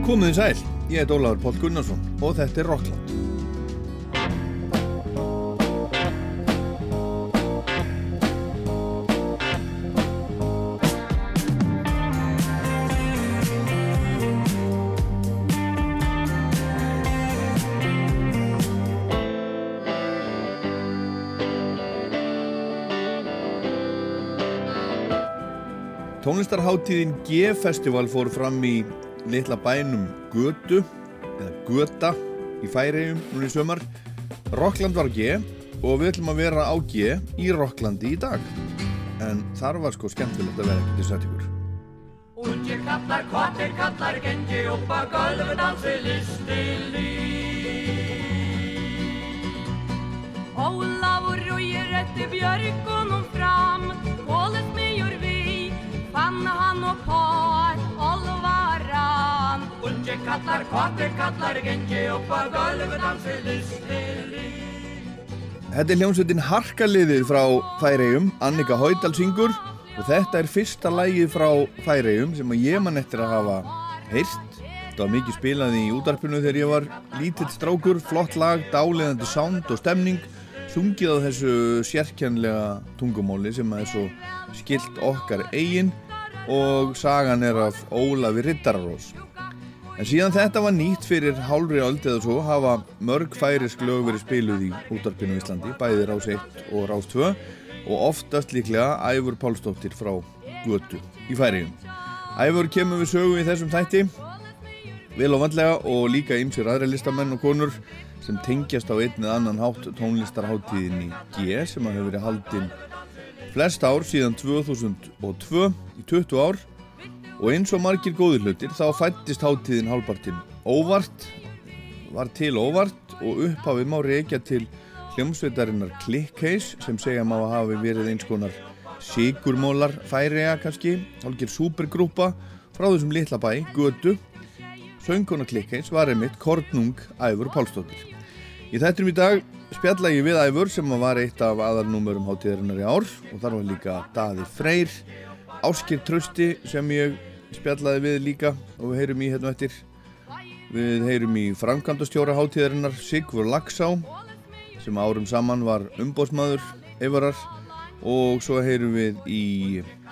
Komið í sæl, ég heit Ólafur Pól Gunnarsson og þetta er Rockland. Tónlistarháttíðin G-festival fór fram í litla bænum Götu eða Göta í Færiðum núna í sömar. Rockland var G og við ætlum að vera á G í Rocklandi í dag. En þar var sko skemmtilegt að vera ekkert í sætt ykkur. Ungi kallar, kvartir kallar, gengi upp að gölfu dansi listi líf. Ólafur rúir eftir björgunum fram, kólet megjur vi, fann hann og par, olvaran. Ungi kallar, kvartir kallar, gengi upp að gölfu dansi listi líf. Þetta er hljómsveitin Harkaliðið frá Færiðum, Annika Haudal syngur og þetta er fyrsta lægið frá Færiðum sem ég man eftir að hafa heyrt. Þetta var mikið spilað í útarpinu þegar ég var lítill strákur, flott lag, dáleðandi sound og stemning, sungið á þessu sérkjænlega tungumáli sem er svo skilt okkar eigin og sagan er af Ólafi Riddararós. En síðan þetta var nýtt fyrir hálfri öld eða svo hafa mörg færisk lög verið spiluð í útarpinu í Íslandi, bæði Rás 1 og Rás 2 og oftast líklega Æfur Pálsdóttir frá Götu í færiðum. Æfur kemur við sögu í þessum þætti, vel og vandlega og líka ymsir aðra listamenn og konur sem tengjast á einn eða annan hátt tónlistarháttíðin í G sem hefur verið haldinn flest ár síðan 2002 í 20 ár Og eins og margir góður hlutir þá fættist hátíðin hálfpartinn óvart, var til óvart og upphafi má reykja til hljómsveitarinnar Clickcase sem segja má að hafi verið eins konar sigurmólar færiða kannski, hálfgeir supergrúpa frá þessum litla bæ, Götu. Söngkona Clickcase var einmitt Kornung Æfur Pálsdóttir. Í þettum í dag spjalla ég við Æfur sem var eitt af aðarnúmurum hátíðarinnar í ár og þar var líka Daði Freyr, Áskir Trausti sem ég spjallaði við líka og við heyrum í hérna eftir. Við heyrum í framkvæmdastjóra hátíðarinnar Sigvur Lagsá sem árum saman var umbósmaður Eivarar og svo heyrum við í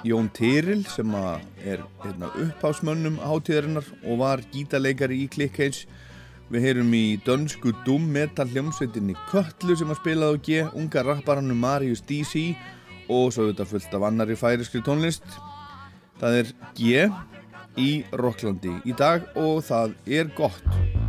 Jón Tyril sem er hérna, upphásmönnum hátíðarinnar og var gítaleikari í Clickcase við heyrum í dönsku Doom Metal hljómsveitinni Köllu sem að spilaði á G unga rapparannu Marius DC og svo auðvitað fullt af annari færiskri tónlist Það er G í Rocklandi í dag og það er gott.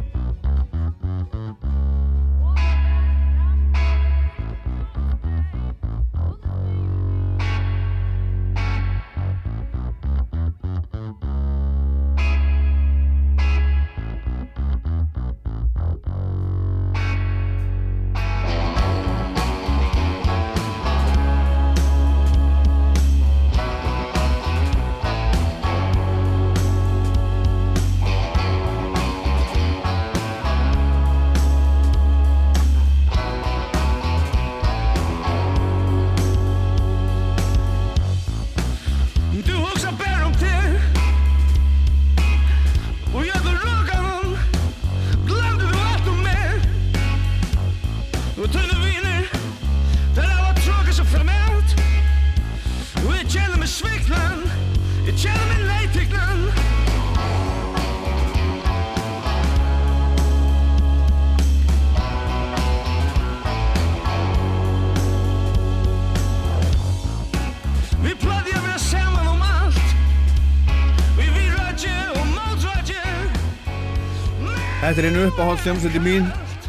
Þetta er einu uppáhald hljómsveiti mín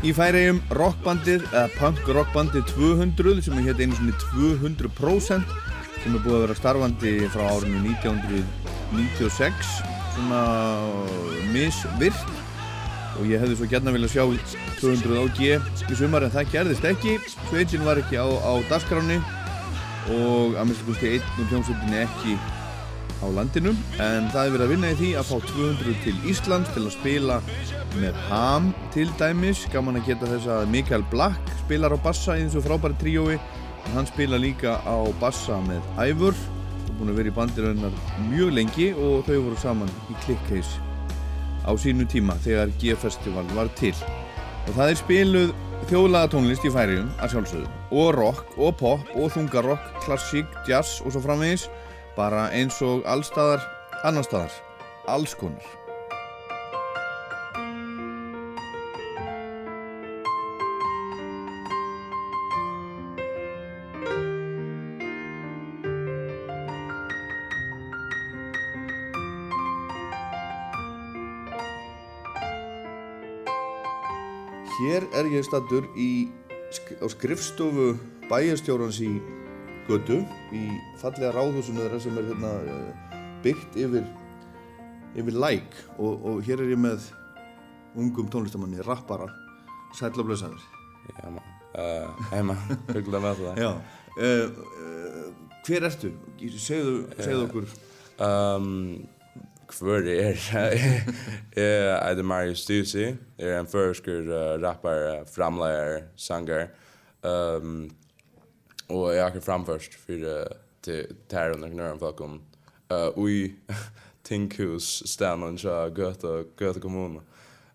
í færiðum rockbandið, eða punk rockbandið 200 sem er hér einu svona 200% sem er búið að vera starfandi frá árinu 1996 svona misvirt og ég hefði svo gætna vilja sjá 200 á G í sumar en það gerðist ekki. Sveitin var ekki á, á dagskráni og að minnst kosti einn úr hljómsveitinni ekki á landinu en það er verið að vinna í því að fá 200 til Íslands til að spila með Ham til dæmis gaman að geta þess að Mikael Black spilar á bassa í þessu frábæri tríói en hann spila líka á bassa með Ævur og búin að vera í bandirinnar mjög lengi og þau voru saman í Clickcase á sínu tíma þegar G-festival var til. Og það er spiluð þjóðlaga tónlist í færiðum að sjálfsögðu. Og rock, og pop, og þungarrock, klassík, jazz og svo framvegis. Bara eins og allstaðar, annar staðar. Alls konar. Hér er ég stattur í, á skrifstofu bæjarstjórans í Götu í fallega ráðhúsinu þeirra sem er hérna uh, byggt yfir yfir læk og, og hér er ég með ungum tónlistamanni, rappara sæll og blöðsæður Ja, man. Uh, hei. Hyggelig å møte deg. Já, uh, uh, hver ertu? Segðu, segðu okkur Um, hvor er Jeg heter Marius Stusi. Jeg er en førsker, uh, rapper, uh, framleier, sanger. Um, Och jag har framförst för till Terra och Nörren folk om eh i Tinkhus stannar och så Göta Göta kommun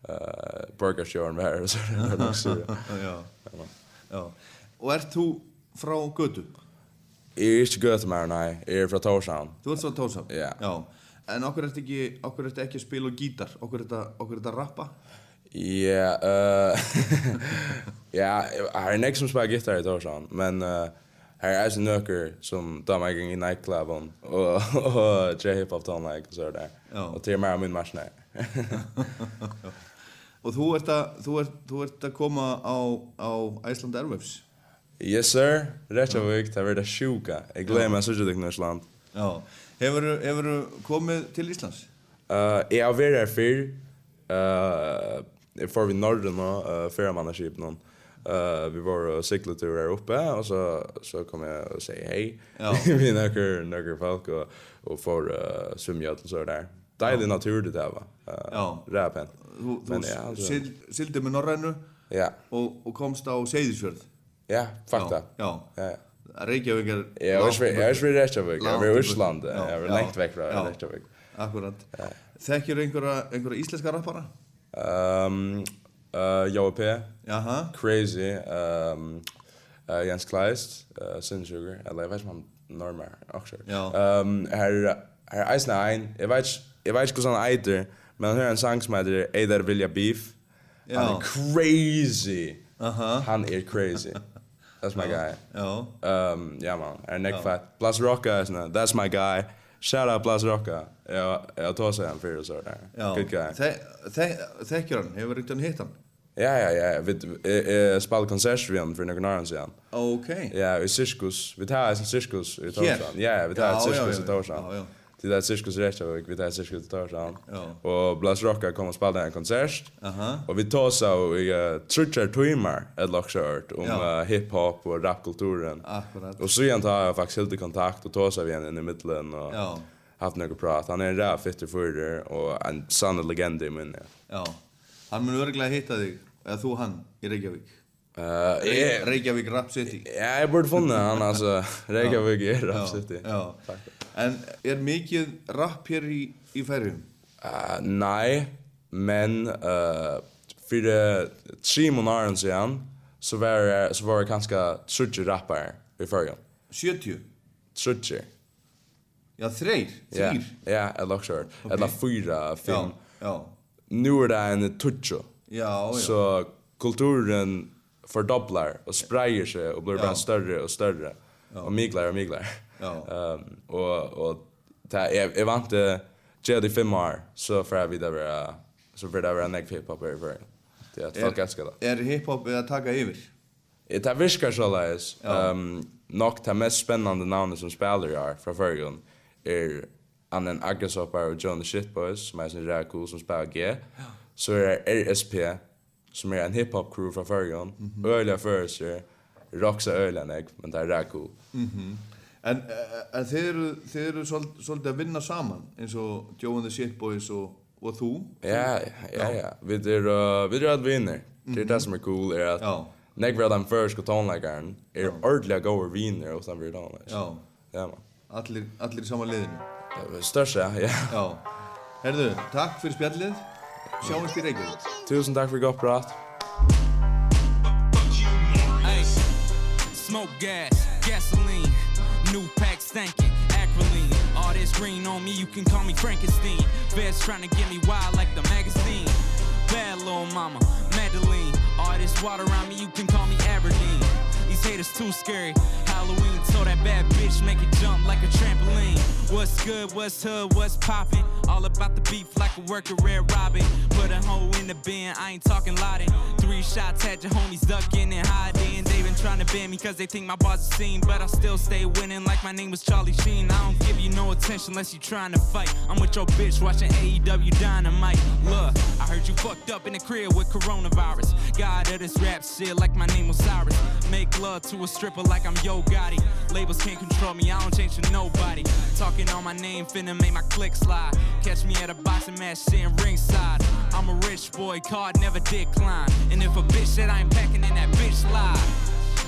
eh burgershjörn där så ja. Ja. Och är du från Göta är inte Göta mer nej är från Torshavn du är från Torshavn ja. Ja en akkurat det inte akkurat det inte spela gitarr akkurat det akkurat det rappa? Ja, eh ja, jag har nästan spelat gitarr i Torshavn, men eh här är så nöker som där man går i nightcluben och och dra hip hop down like så där. Och till mig min match när. Och du är det du är du är det komma av av Iceland Airwaves. Yes sir. Rätt av vik, det var det sjuka. Jag glömmer så det knäs land. Ja. Har du har du kommit till Island? Eh, jag har varit här för eh för vi norrna uh, förra mannaskipet någon. Uh, vi var og syklet tur her oppe, og så, så kom jeg og sier hei. Ja. vi nøkker, nøkker folk, og, og får uh, svimjøt og så er der. Deilig natur det der, va? Uh, Ja. Ræpen. Þú, þú Men ja, altså- sild, sildi með Norrænu Ja, og, og komst á Seyðisfjörð? ja, fakta. Já. Ja, ja. Reykjavík er... Jeg har vært- jeg har vært i Reykjavík, jeg har vært i Langt- Ísland, Já, jeg har vært já, lengt vekk fra já. Reykjavík. Akkurat. Þekkir einhverja, einhverja íslenska rappara? Um, uh, Joe P. Jaha. Crazy, um, uh, Jens Kleist, uh, Sinsugar, eller jeg vet ikke om han normer, også. Ja. Um, her, her er eisne ein, jeg vet ikke, jeg vet ikke hvordan han eiter, men han har en sang som heter Eider Vilja Beef. Han Ja. er crazy. Aha. Han er crazy. That's my guy. Já. Um, ja man, er Nick Fat. Blas Rocka er sånn, that's my guy. Shout out Blas Rocka. Ja, jeg tar seg han fyrir og så der. Já. Good guy. Þe, þe, þekkir hann? Hefur einhvern hitt hann? Ja, ja, ja. Vi eh spelade konsert vi för några år sedan. Okej. Ja, i Cirkus. Vi tar en Cirkus i Torsland. Ja, vi tar ett Cirkus i Torsland. Ja, ja. Det där Cirkus i och vi tar Cirkus i Torsland. Ja. Och Blast Rocka kommer spela en konsert. Aha. Och vi tar så i Trutcher Timer ett lockshort om hiphop och rapkulturen. Akkurat. Och så igen tar jag faktiskt helt i kontakt och tar så vi en i mitten och Ja. Haft några prat. Han är en räv fitter för och en sann legend i minne. Ja. Hann mun örglega hitta þig, eða þú hann, í Reykjavík. Uh, jag, Reykjavík Rap City. ja, jag borde funnit han alltså. Reykjavik är Já, Rap City. Já. En er mikið rap hér í, í færjum? Uh, nej, men uh, för det tre månader sedan så var det, så var det ganska trutje rappare i förrjun. 70? Trutje. Já, þreir? Þrýr? ja, ett lockshort. Eller fyra, fem. Já, já. nu är det en tutjo. Ja, ja. Så kulturen fördubblar och sprider sig och blir ja. bara större och större. Ja. Och miglar och miglar. Ja. Ehm um, och och ta jag jag var inte Jedi år, så för jag vidare vara så för det vara neck hiphop över för. Det är folk älskar det. Är hiphop jag tagga över. Det är viskar så läs. Ehm um, nok det mest spännande namnet som spelar jag från förrgon är annan Agresopar och John the Shit Boys som är sin rär cool som spelar G. Så är det RSP som är en hiphop crew från Färjan. Mm -hmm. Öliga förelser. Roxa öliga nägg, men det är rär cool. Mm -hmm. En en þeir þeir svolítið að vinna saman eins og Joe and the Shit Boys og og þú. Ja, ja, ja. Vi er uh, vi er að vinner. Det är det som är cool är att ja. Nick Red and First och Tonlagern är ordliga goer vinner och sen blir det annars. Ja. Ja man. Allir allir i samma liðinu. Det var största, ja. Já Herðu, takk fyrir spjallið sjáumst í Reykjavík. Tusen takk for godt prat. Hey, smoke gas, gasoline, new pack stankin', acrolein. All this green on me, you can call me Frankenstein. Feds trying to get me wild like the magazine. Bad little mama, Madeline. All this water around me, you can call me Aberdeen. These haters too scary. Halloween told that bad bitch make it jump like a trampoline. What's good, what's hood, what's poppin'? All about the beef like a worker Red Robin. Put a hoe in the bin, I ain't talking lotting. Three shots had your homies ducking and hiding. They been trying to ban me cause they think my boss is seen. But I still stay winning like my name was Charlie Sheen. I don't give you no attention unless you trying to fight. I'm with your bitch watching AEW Dynamite. Look, I heard you fucked up in the crib with coronavirus. God of this rap shit like my name was Cyrus. Make love to a stripper like I'm Yo Gotti. Labels can't control me, I don't change for nobody. Talking on my name, finna make my click slide. Catch me at a boxing match sitting ringside. I'm a rich boy, card never decline. And if a bitch said I ain't packing, then that bitch lie.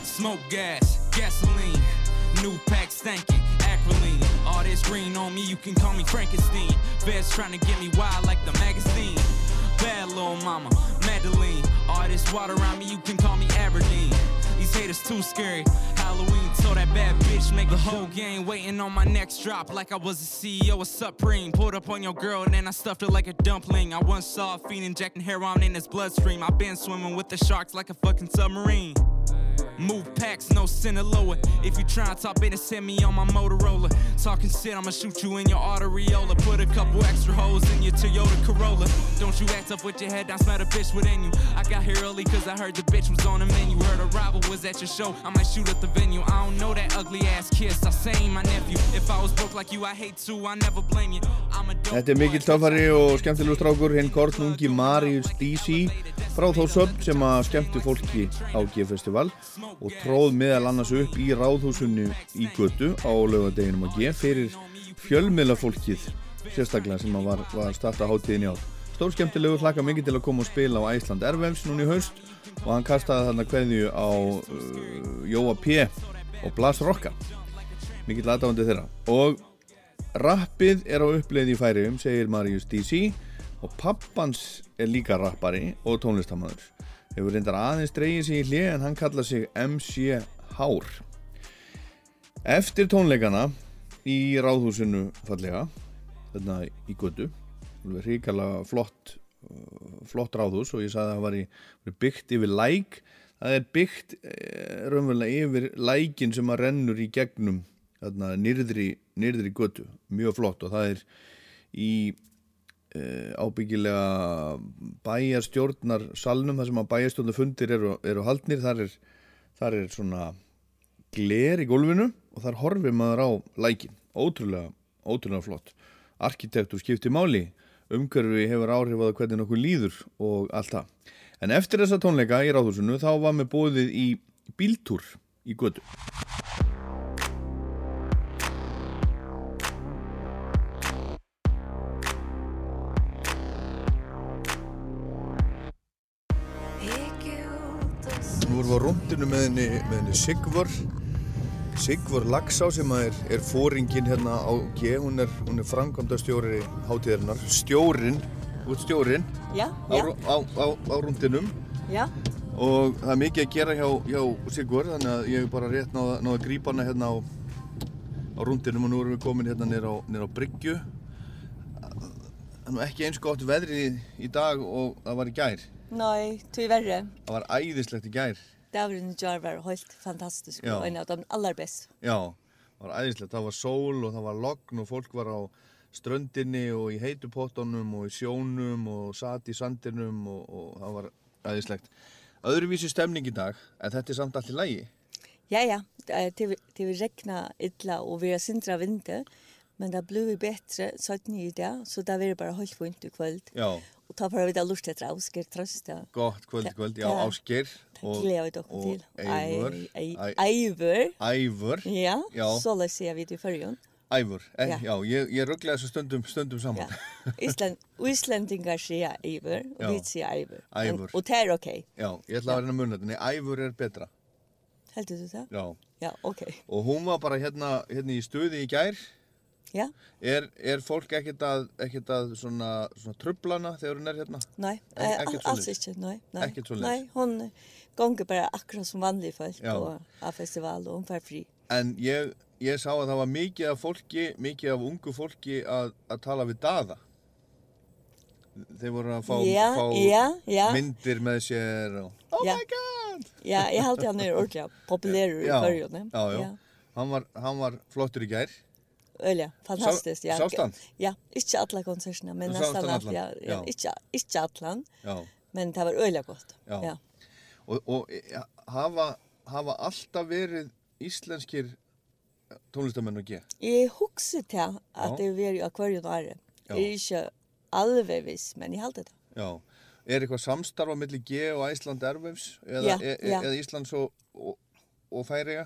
Smoke gas, gasoline, new pack stankin', acrolein. All this green on me, you can call me Frankenstein. Feds trying to get me wild like the magazine. Bad little mama, Madeline. All this water around me, you can call me Aberdeen. These haters too scary. Halloween told that bad bitch make the whole game waiting on my next drop like I was the CEO of Supreme. Pulled up on your girl and then I stuffed her like a dumpling. I once saw a fiend injecting heroin in his bloodstream. i been swimming with the sharks like a fucking submarine. Move packs, no Sinaloa. If you try to talk business, send me on my Motorola. Talking shit, I'ma shoot you in your arteriola. Put a couple extra holes in your Toyota Corolla. Don't you act up with your head down, smell the bitch within you. I got here early cause I heard the bitch was on the menu. Heard a rival was at your show, I might shoot at the venue. I don't know that ugly ass kiss, I say my nephew. If I was broke like you, I hate to, I never blame you. I'm a dope Þetta er mikill töffari og skemmtilegur strákur, hinn kortnungi Marius DC frá Þórsöfn sem að skemmti fólki á G-festival og tróð meðal annars upp í ráðhúsunni í götu á lögadeginum á G fyrir fjölmiðla fólkið sérstaklega sem að var, var starta hátíðin í ár. Stór skemmtilegu hlaka mikið til að koma og spila á Æsland Ervefs núna í haust og hann kastaði þarna kveðju á uh, Jóa P og Blas Rokka. Mikill aðdáðandi þeirra. Og rappið er á uppleið í færiðum segir Marius DC og pappans er líka rappari og tónlistamannur hefur reyndar aðeins dreigið sig í hlið en hann kallar sig MC Hár. Eftir tónleikana í ráðhúsinu fallega þarna í götu hrikalega flott uh, flott ráðhús og ég sagði að það var, byggt yfir læk. Það er byggt eh, raunverulega yfir lækin sem að rennur í gegnum þarna nýrðri, götu. Mjög flott og það er í ábyggilega bæjarstjórnar salnum þar sem að bæjarstjórnar fundir eru, eru haldnir. Þar er, þar er svona gler í gólfinu og þar horfir maður á lækin ótrúlega, ótrúlega flott. Arkitektur skipti máli. Umhverfi hefur áhrif á það hvernig nokkuð líður og allt það. En eftir þessa tónleika í ráðhúsinu þá var með bóðið í bíltúr í götu Við á rúndinu með henni, henni Sigvor Sigvor Lagsá sem að er, er fóringin hérna á G. Hún er, er framkvæmda stjóri hátíðarinnar stjórin, ert stjórin Já, á, já, á, á, á rúndinum já, og það er mikið að gera hjá, hjá Sigvor þannig að ég hef bara rétt náða, að grípa hana hérna á, á rúndinum og nú erum við komin hérna nýr á, á Bryggju. Er nú ekki eins gott veðri í, dag og það var í gær. Nej, tyvärr. það var æðislegt í gær Dagren Jar var helt fantastisk Ja. och en av de allra bäst. Já, það var æðislegt, það var sól og það var logn og fólk var á ströndinni og í heitupottunum og í sjónum og satt í sandinum og, og það var æðislegt. Öðruvísi stemning í dag, en þetta er samt allt i lagi. Ja, ja, eh, det vill räkna illa och vi har sindra vinter. Men det blir bättre så att ni där så vill det bara helt fint i kväll. Já, Och ta bara vidare lust efter Oskar trösta. gott kvöld, kvöld, já, åt og till. Eivor, Ei- Æ- Eivor. Ævor, Ja, Ja. så lär se vi det förrjun. Ævor, eh, já, ég, ég ruggla þessu stundum, stundum saman. Island, Islendingar säger Eivor och Ja. vi säger Eivor. Eivor. Och det är okej. Já, ég ætla að reyna að munna þetta, nei, Ævor er betra. Helt du det? Já, okej. og hún var bara hérna, hérna í stuði í gær Ja, Er, er fólk ekkert að, ekkert að svona, svona trublana þegar hún er hérna? nei, ekkert alls ikke, nei, nei. Ekkert svoleiðis? Nei, hon gonger bara akkurat folk Ja. på av festival og hon får fri. En ég, ég sá að það var mikið af fólki, mikið af ungu fólki að, að tala við daða. Þeir voru að fá, Ja, fá ja, ja. myndir með sér og Oh my god! Ja, jeg halte han er ordentlig populær i Ja, førjone. já, já. Hann var, hann var flottur í gær. Øyla, fantastisk. Ja. sást? Ja, ikke alle konsertene, men nesten allan? Ja, ja, ikke, ikke alle, Já. men det var øyla godt. Ja. ja. Og, og hafa, hafa alltaf verið íslenskir tónlistamenn og G. Jeg husker til at Ja. det var i akvarium og ære. Ja. Jeg er ikke alveg viss, men jeg halte det. Já. Er eitthvað samstarf á milli G og Æsland Airwaves? Eða, e, e, eða Íslands og, og, og Færiga?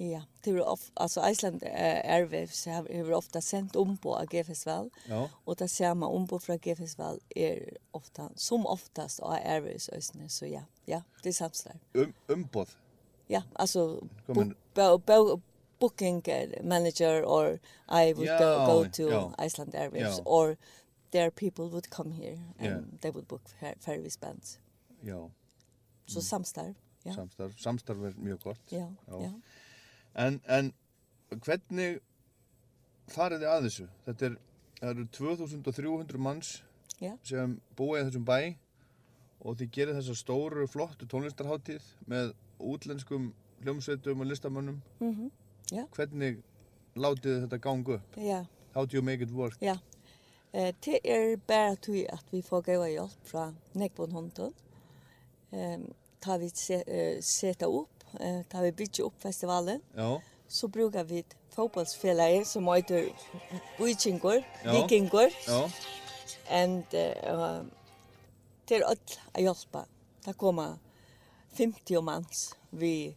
Ja, det var ofta, alltså Island Airwaves har har ofta sent om på GFSVL. Ja. Och det ser man om på från GFSVL är ofta som oftast av Airwaves ösnä så ja. Ja, det samstar. Um, umbod. Ja, alltså bo, bo, booking manager or I would ja, go, go to ja. Iceland Airwaves ja. or their people would come here and yeah. they would book ferry spans. Ja. Så samstar. Ja. Samstar, samstar var mycket gott. Ja. Ja. ja. En, en hvernig farið þið að þessu? Þetta er, það eru 2300 manns Ja. sem búa í þessum bæ og þið gerir þessa stóru, flottu tónlistarháttíð með útlenskum hljómsveitum og listamönnum. Mhm. Ja. Hvernig látið þetta ganga upp? Ja. How do you make it work? Ja. Eh det är bara tog att vi får gå och hjälp från Neckbon Honton. Ehm tar vi se, eh, sätta upp, eh, da vi bygde upp festivalen, ja. så brukar vi fotbollsfällare som heter Vikingor, ja. Vikingor. Ja. And uh, til öll að hjálpa. Það koma 50 manns við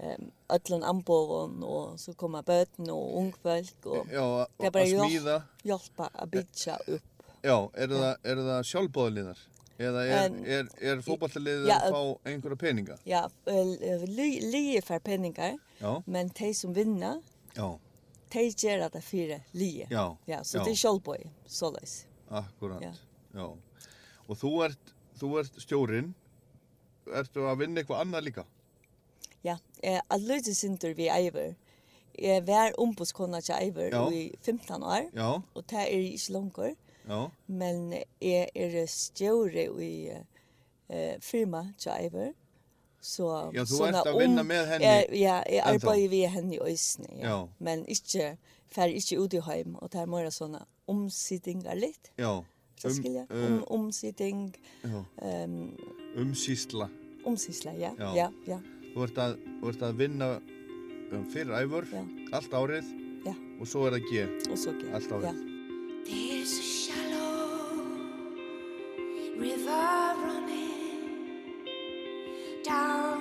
um, öllun ambóðun og så koma bötn og ungfölk og ja, og, det er bara hjálpa, hjálpa að byggja upp. Ja, är det, är det sjálfbóðlinar? Eða er, En- er, er fótballtaliðið Ja, að fá einhverja peninga? Ja, uh, li, li för penningar, Já, men de som vinner, já, de gör det för li. já, Ja, så já. det är självboj, således. akkurat. Já. Já. Og þú ert, þú ert stjórinn, ertu að vinna eitthvað annað líka? Ja, eh, att lyda sinter vi Iver. Jag var ombudskona till Iver Ja. i 15 år. Já, Og det er ikke langer, já, men jeg er stjåre i uh, firma til Iver. Så, Já, þú sånne ert að vinna om- með henni Jeg, ja, jeg ennþá. arbeider ved henne i Øysene, ja. Já. Men ikke, fer ikke ut i heim, og det er mer sånne omsittinger litt. já. Så skilja, eh, om, omsitting, já. um, Umsýsla. omsisla, ja, Já. ja, ja, Þú ert að, þú ert að vinna um, fyrir æfur, Ja. allt árið ja, og svo er það G. og så okay. Allt árið. ja. There's a shallow river running down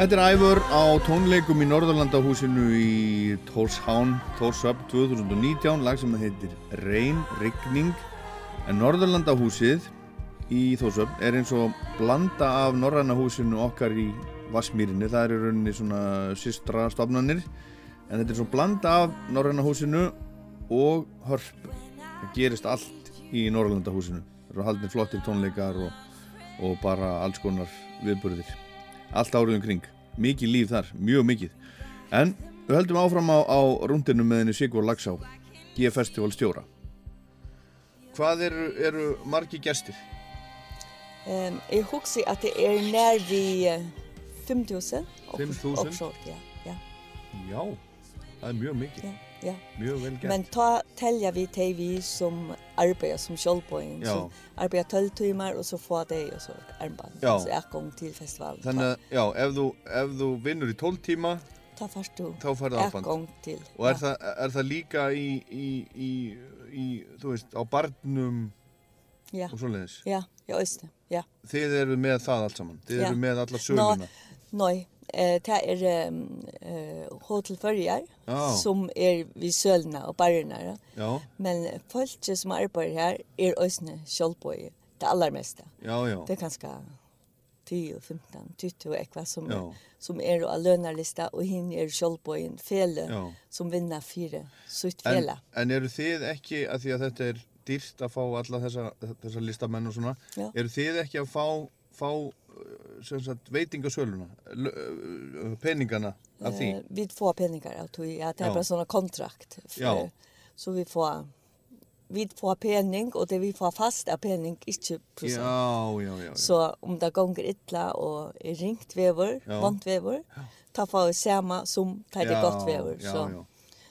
Þetta er æfur á tónleikum í Norðurlandahúsinu í Tórshavn, Tórsöp 2019, lag sem heitir Reyn, Rigning. En Norðurlandahúsið í Tórsöp er eins og blanda af Norrannahúsinu okkar í Vassmýrinni. Það er í rauninni svona systra stofnanir. En þetta er svo blanda af Norrannahúsinu og Hörpu. Það gerist allt í Norrlandahúsinu. Það eru haldin flottir tónleikar og, og bara alls konar viðburðir allt árið um kring mikið líf þar, mjög mikið en við höldum áfram á, á rúndinu með henni Sigur Lagsá G-festival stjóra hvað eru, eru margi gestir? Um, jeg husker at det er nær vi eh, 5000. 5.000? Offshore, ja. ja, já, það er mjög mikið ja, ja. mjög vel gert Men ta telja vi til vi som arbeider som kjølbøyen, Ja. som arbeider 12 timer, og så får de og så armband. Ja. Så jeg kom til festivalen. þannig já, ef þú, ef þú vinnur í 12 tíma ta, ta først du færðu jeg armband. kom til. og er, það, er það líka í, í, í, í þú veist, á barnum Ja, og svoleiðis ja, ja, det. Ja. þið eru með það allt saman þið Ja. eru með alla söluna Nei, eh det er eh hotel förjar oh. som er vid Sölna och Barrna. Ja. Men folk som arbetar här är ösne självboy det allra mesta. Ja ja. Det är ganska 10 15 20 ekva som ja. som är då lönarlista och hin är självboyen fel ja. som vinner fyra sutt fel. En är det inte att jag detta er dyrt att få alla dessa dessa listamenn och såna. Ja. Är det inte att få få sen veitinga söluna penningarna af því. Eh, vi får penningar av því att det är bara kontrakt. För, ja. Så vi får vi får penning och det vi får fast är penning inte procent. Ja, ja, ja. Så um ta gånger illa och är ringt vever, ja. vant vever, ta för sama sum tar det gott vever så. Ja, ja.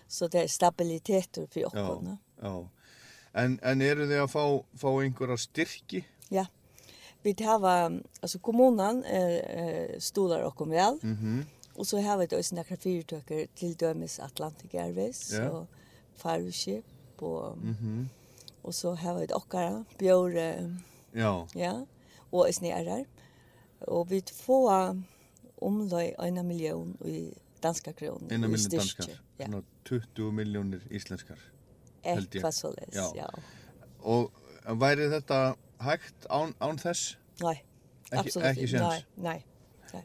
Så det är stabilitet för oss. Ja. Ja. En en är det att få få några styrki? Ja vi tar har alltså kommunen eh stolar och kom väl. Mhm. Mm och så har vi då sina här till dömes Atlantic Airways yeah. och ship och mhm. Mm och så har vi också björ ja. Ja. Och är nära. Och vi får omløy en miljon i danska kronor. En miljon danska. Ja. No, 20 millioner islenskar. så det. ja. ja. Og var det dette hægt án, án þess? Nei, absolutt. Ekki sjans? Nei, nei. nei.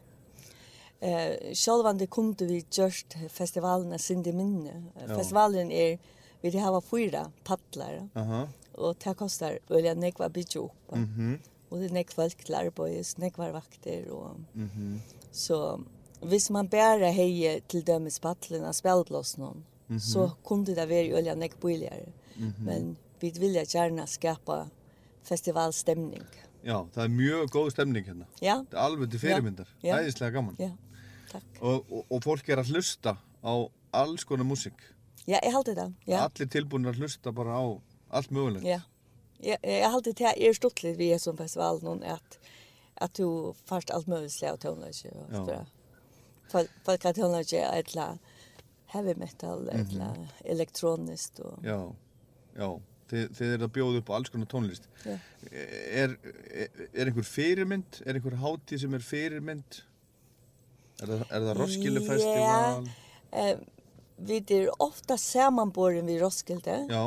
Eh, sjálvandi kunde vi gjørst festivalen av Sindi Minne. Ja. Festivalen er, vi har fyra paddlar, uh -huh. og det kostar velja nekva byggja upp. Mm -hmm. Og det er nekva folk til arbeids, nekva vakter. Og... Mm -hmm. Så hvis man bare heier til dømes i spattlen av spelblåsen, mm -hmm. så kunde det være velja nekva billigere. Mm -hmm. Men vi vilja gjerne skapa festivalstemning. já, það er mjög góð stemning hérna. Ja, Það er alveg til fyrirmyndar, Já. æðislega gaman. ja, takk. Og, og, og fólk er að hlusta á alls konar músík. Ja, jeg halte det. Ja, Allir tilbúin að hlusta bara á allt mögulegt. ja. Jeg, jeg halte det er stortligt vi er som festival at at du først alt mulig slag av tonelage og folk har tonelage et eller annet heavy metal, et eller annet elektroniskt og Já, já. Þið, þið eru að bjóða upp á alls konar tónlist. Ja. Er, er, er einhver fyrirmynd? Er einhver hátíð sem er fyrirmynd? Er það, er það Roskilde festival? Eh, vi er ofta samanboren vid Roskilde. Já,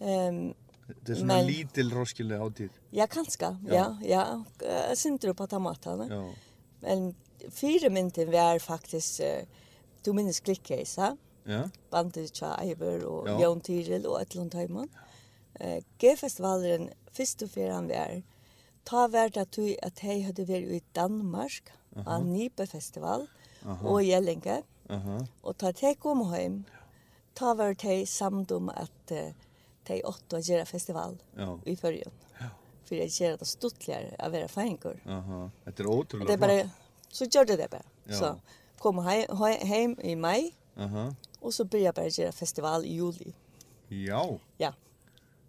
Ehm, þetta er svona Men- lítil Roskilde hátíð. ja, kanskje. Ja. Ja, ja. ja. Sinter på tomatene. Já, Men fyremynden var faktisk, uh, du minnes Klikkheisa, já, bandet Tja Eiber og Ja. Jon Tyrell og Etlund Tøyman. eh, G-festivalen først og ta vært at du at hey hadde vært i Danmark, av Nibe-festival, og Gjellinge, uh og ta te kom hjem, ta vært te samt om at uh, te åtte og gjøre festival i førjen. Ja. For jeg gjør det stuttligere av være feinger. Uh -huh. Etter återlig. Det er bare, så gjør det det bare. Ja. Så kom hei, hei, i mai, Aha. og så börjar jeg bare gjøre festival i juli. Ja. Ja.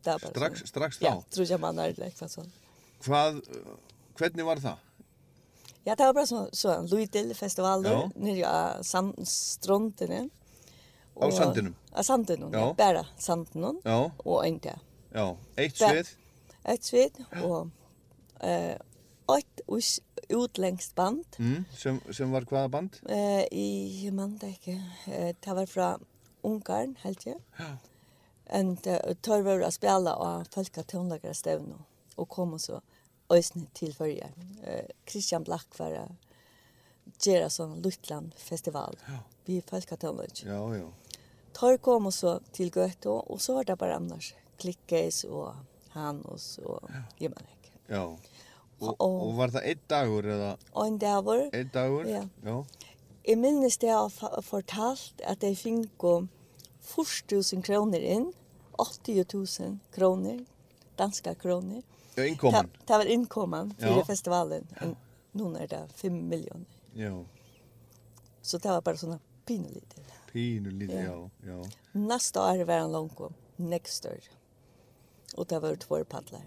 Det er bara strax, så. strax þá. Ja, tror jag man är det liksom så. Hvað, uh, hvernig var það? Ja, det var bara så så en Louisville festival Ja. nere av sand strandene. Á sandinum? Av sandinum, Ja. ja. Bara sandinum Já, og en där. já, eitt Be- svið, Ett sved och eh ett us- utländskt band. Mm, som, som var hvaða band? Eh, i, jeg mann det ikke. Eh, det var fra Ungarn, helt jeg. Ja. En tar var å spille av folk av tonlager stevne, og kom så øsne til førje. Christian Black var å gjøre sånn Lutland-festival, ja. vi folk av tonlager. Ja, ja. Tar kom så til Gøte, og så var det bare annars klikkes og han og så ja. Jimanek. Ja, og, og var det ett dagur? Og en dagur. Ett dagur, ja. ja. Jeg minnes det jeg har fortalt at jeg fikk 4000 kroner inn 80.000 kroner, danska kroner. Ja, innkommen. Det, det var innkommen for Ja. festivalen. En, nå er det 5 miljoner. Já. Så det var bare sånne pinelite. Pínu lítið, Ja. já, já. Nästa år var han långt om, next år. Och det var två paddlar.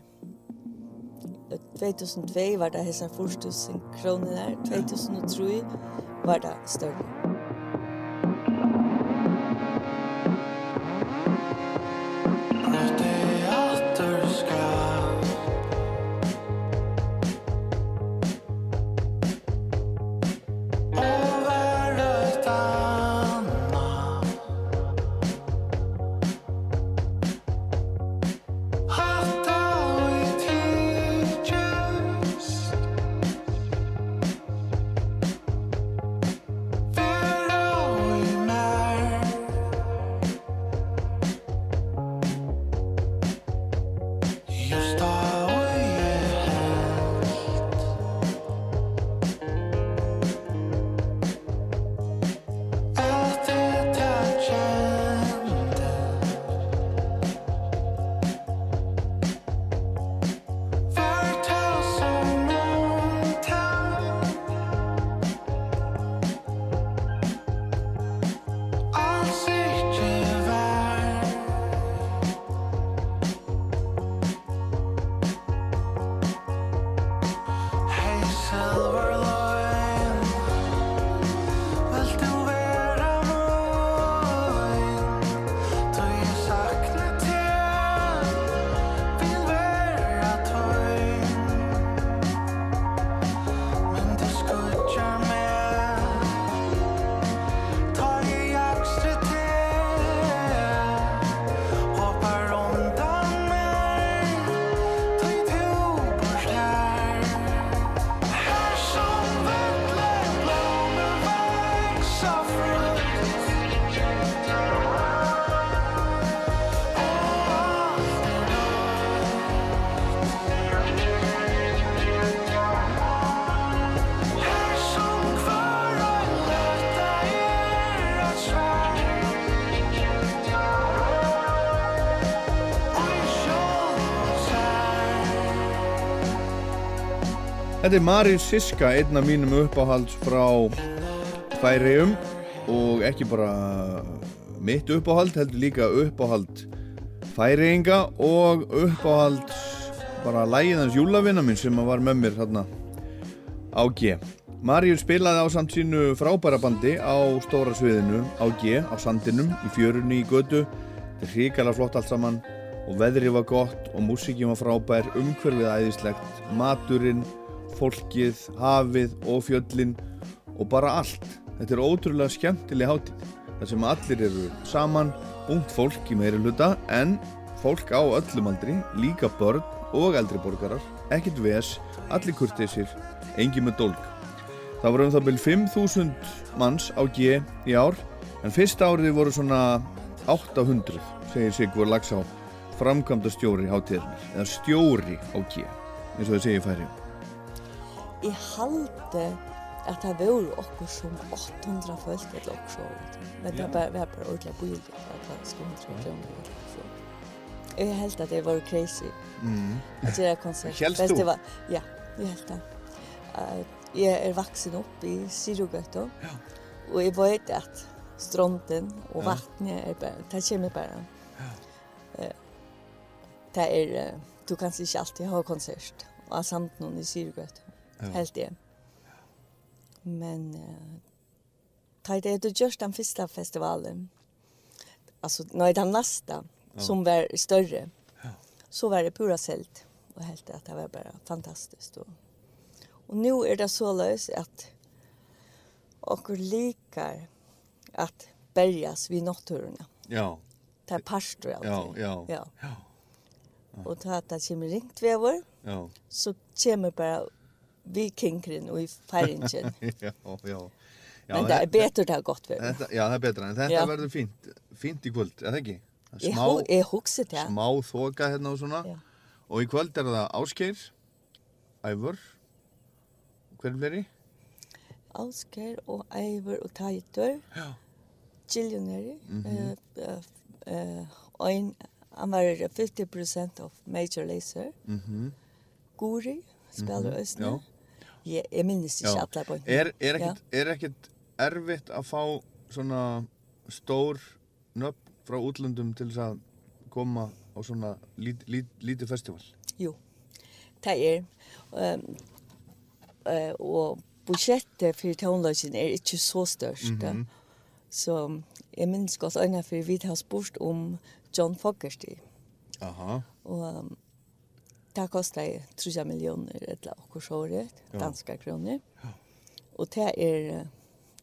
2002 var det hessa 4000 kronor där. 2003 var det större. Þetta er Marius Siska, einn af mínum uppáhalds frá Færium og ekki bara mitt uppáhald, heldur líka uppáhald Færiinga og uppáhald bara lægiðans júlavinna minn sem var með mér þarna á G. Marius spilaði á samt sínu frábæra bandi á stóra sviðinu á G, á sandinum, í fjörunni í götu. Þetta er hrikalega flott allt saman og veðrið var gott og músíkin var frábær, umhverfið æðislegt, maturinn, fólkið, hafið og fjöllin og bara allt. Þetta er ótrúlega skemmtileg hátíð þar sem allir eru saman, ungt fólk í meiri hluta en fólk á öllum aldri, líka börn og eldri borgarar, ekkert ves, allir kurteisir, engin með dólk. Það voru um það byrjum 5.000 manns á G í ár en fyrsta árið voru svona 800 segir Sigur Lagsá framkvæmda stjóri hátíðarnar eða stjóri á G eins og það segir færi i halte at det var okkur som 800 folk eller okkur så. Men det var bare ordentlig bil at det skulle 100 kroner. Jeg helt at det var crazy. Mm. At det er konsert. Kjelst? Ja, jeg helt det. Jeg er vaksen opp i Sirugøtta. Ja. Og jeg vet at stronten og vattnet er bare, det kommer bare. Ja. Det er, du kan ikke alltid ha konsert. Og samt noen i Sirugøtta ja. helt det. Men uh, tar det du just den första festivalen. Alltså nej den nästa ja. som var större. Ja. Så var det pura sält och helt att det var bara fantastiskt och och nu är det så løs att och likar att bärgas vid naturerna. Ja. Det er pastor alltid. Ja, ja. Ja. ja. Och til at det kommer ringt vävor. Ja. Så kommer bara vikingren og i feiringen. Ja, ja. Ja, Men det er bedre det har gått vever. Þetta, já, það er betra, en þetta Ja. verður fínt, fínt í kvöld, er það ekki? Smá, hu- jeg husker det. smá þoka hérna og svona. Ja. Og í kvöld er það Ásgeir, Ævor, hver er fleiri? Ausger og Eivor og Teitur. Ja. Gillionary. Mhm. eh, eh, eh, og en, han var 50% of Major Lazer. Mhm. Guri spiller Mhm, Østene. ja. Jeg, jeg minnes ikke ja. alle. Er, er, ekkert, er ekkert erfitt að fá svona stór nöfn frá útlöndum til þess að koma á svona lít, lít, lítið festival? Jo, det er. Um, uh, og budsjettet for tonelagen er ikke så størst. Mm -hmm. Så jeg minns godt øyne for vi har spurt om John Fogerty. Aha. Og um, det kostar 3 miljoner eller och så danska kronor. Ja. Och det är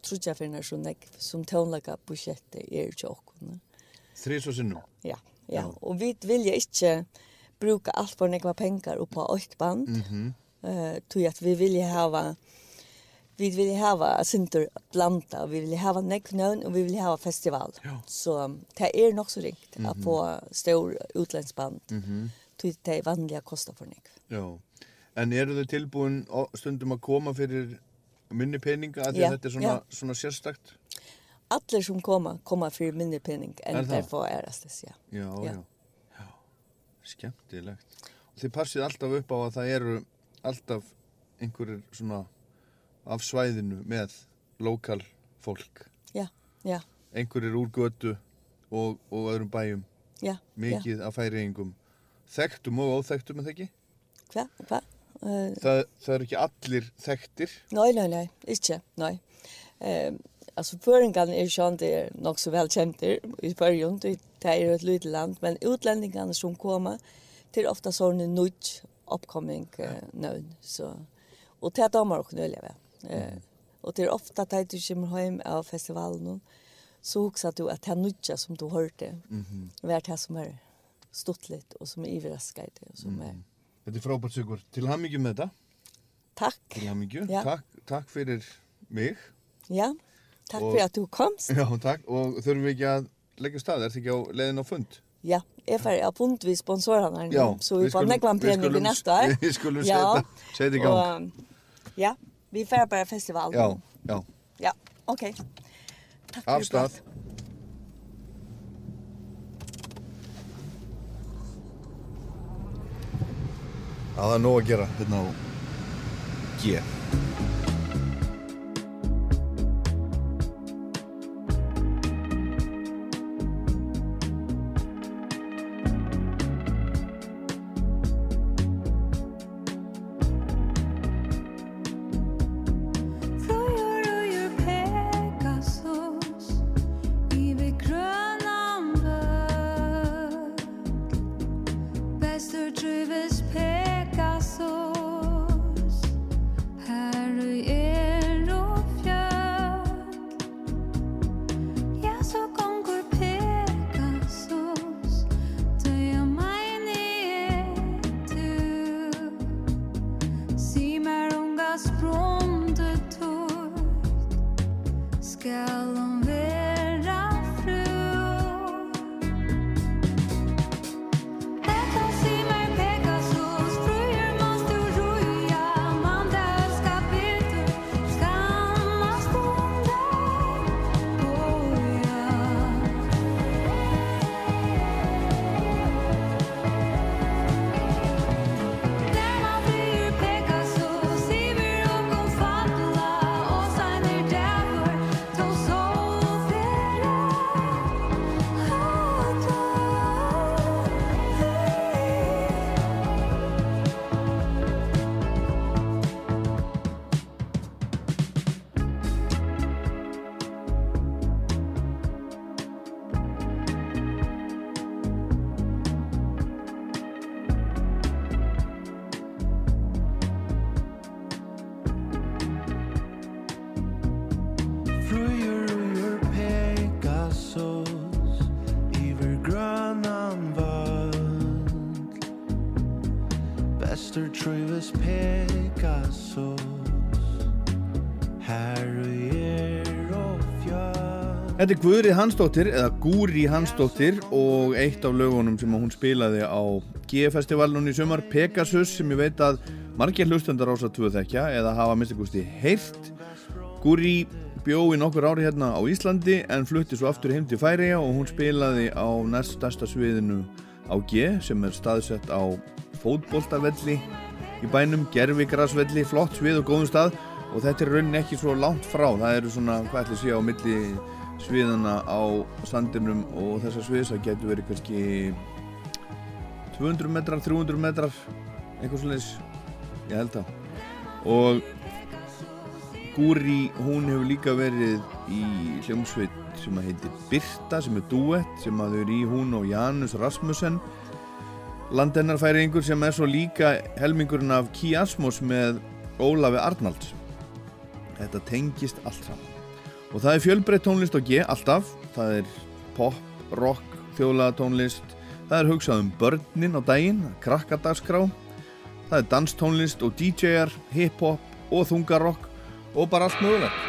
trutja för när som tonlaka budget är ju också. Tre så sen nu. Ja, ja. Och vi vill ju inte bruka allt på några pengar och på ett band. Mhm. Eh tror att vi vill ju ha vi vill ju ha center blanda vi vill ha necknön och vi vill ha festival. Ja. Så det är nog så rikt att få stor utländsband. Mhm. Mm det är vanliga kostar för nekv. Já, en eru þau tilbúin stundum að koma fyrir minni peninga að því Já, að þetta er svona, já. svona sérstakt? För mindre penning Är än det det så? får äras ja. Já, já. Já. já. Skemmtilegt. Þið passið alltaf upp á að það eru alltaf einhverjir svona af svæðinu með lokal fólk. Ja, ja, Einhverjir úr götu og, og öðrum bæjum. ja. Mikið af færiðingum. Þekktum og óþekktum en þekki? Hva? Hva? Uh, það, það er ekki allir þekktir? Nei, nei, nei, ikke, nei. Um, altså, føringarna er sånn, det er nok så vel kjentir i början, det er et lite land, men utlendingarna som kommer, det er ofta sånne nødt oppkomming uh, nøvn, så, og det er damer og nødleve. Uh, og det er ofta det du kommer hjem av festivalen, så husker du at det er nødt som du hørte, mm -hmm. vært her som hører. Stottligt och som är överraskande och som är Þetta er frábært sigur. Til hamingju með þetta. tack. Til hamingju. Ja. Takk, takk fyrir mig. Ja. Tack Och- för att du komst. Já, takk. Og þurfum við ekki að leggja af stað? Er þetta ekki á leiðin á fund? Ja, jag får jag punt vi sponsorerna här nu, Ja, så vi, vi får skulum- nekva en vi penning i skulum- nästa år. vi skulum ja. sätta- sätta igång. Och, um, ja, vi får bara festival. Já, já. Ja, okej. Tack Af för Já, það er nóg að gera hérna á G. Þetta er Guðri Hansdóttir, eða Gúri Hansdóttir og eitt af lögunum sem hún spilaði á G-festivalunum í sumar, Pegasus, sem ég veit að margir hlustendar ás að tvö þekkja eða hafa minnstakosti heyrt. Gúri bjó í nokkur ári hérna á Íslandi en flutti svo aftur heim til Færiða og hún spilaði á næst stærsta sviðinu á G sem er staðsett á fótboltavelli í bænum, gerfigrasvelli, flott svið og góðum stað og þetta er raunin ekki svo langt frá, það eru svona, hvað ætli sé á milli sviðana á sandinum og þessar sviðs, það getur verið kannski 200 metrar, 300 metrar, eitthvað svoleiðis, ég held það. Og Gúri, hún hefur líka verið í hljómsveit sem að heitir Birta, sem er duett, sem að þau eru í hún og Janus Rasmussen, landennarfæringur sem er svo líka helmingurinn af Kiasmos með Ólafi Arnalds. Þetta tengist allt saman. Og það er fjölbreytt tónlist á G, alltaf. Það er pop, rock, þjóðlega tónlist. Það er hugsað um börnin á daginn, krakkadagskrá. Það er danstónlist og DJ-ar, hip-hop og þungarrock og bara allt mögulegt.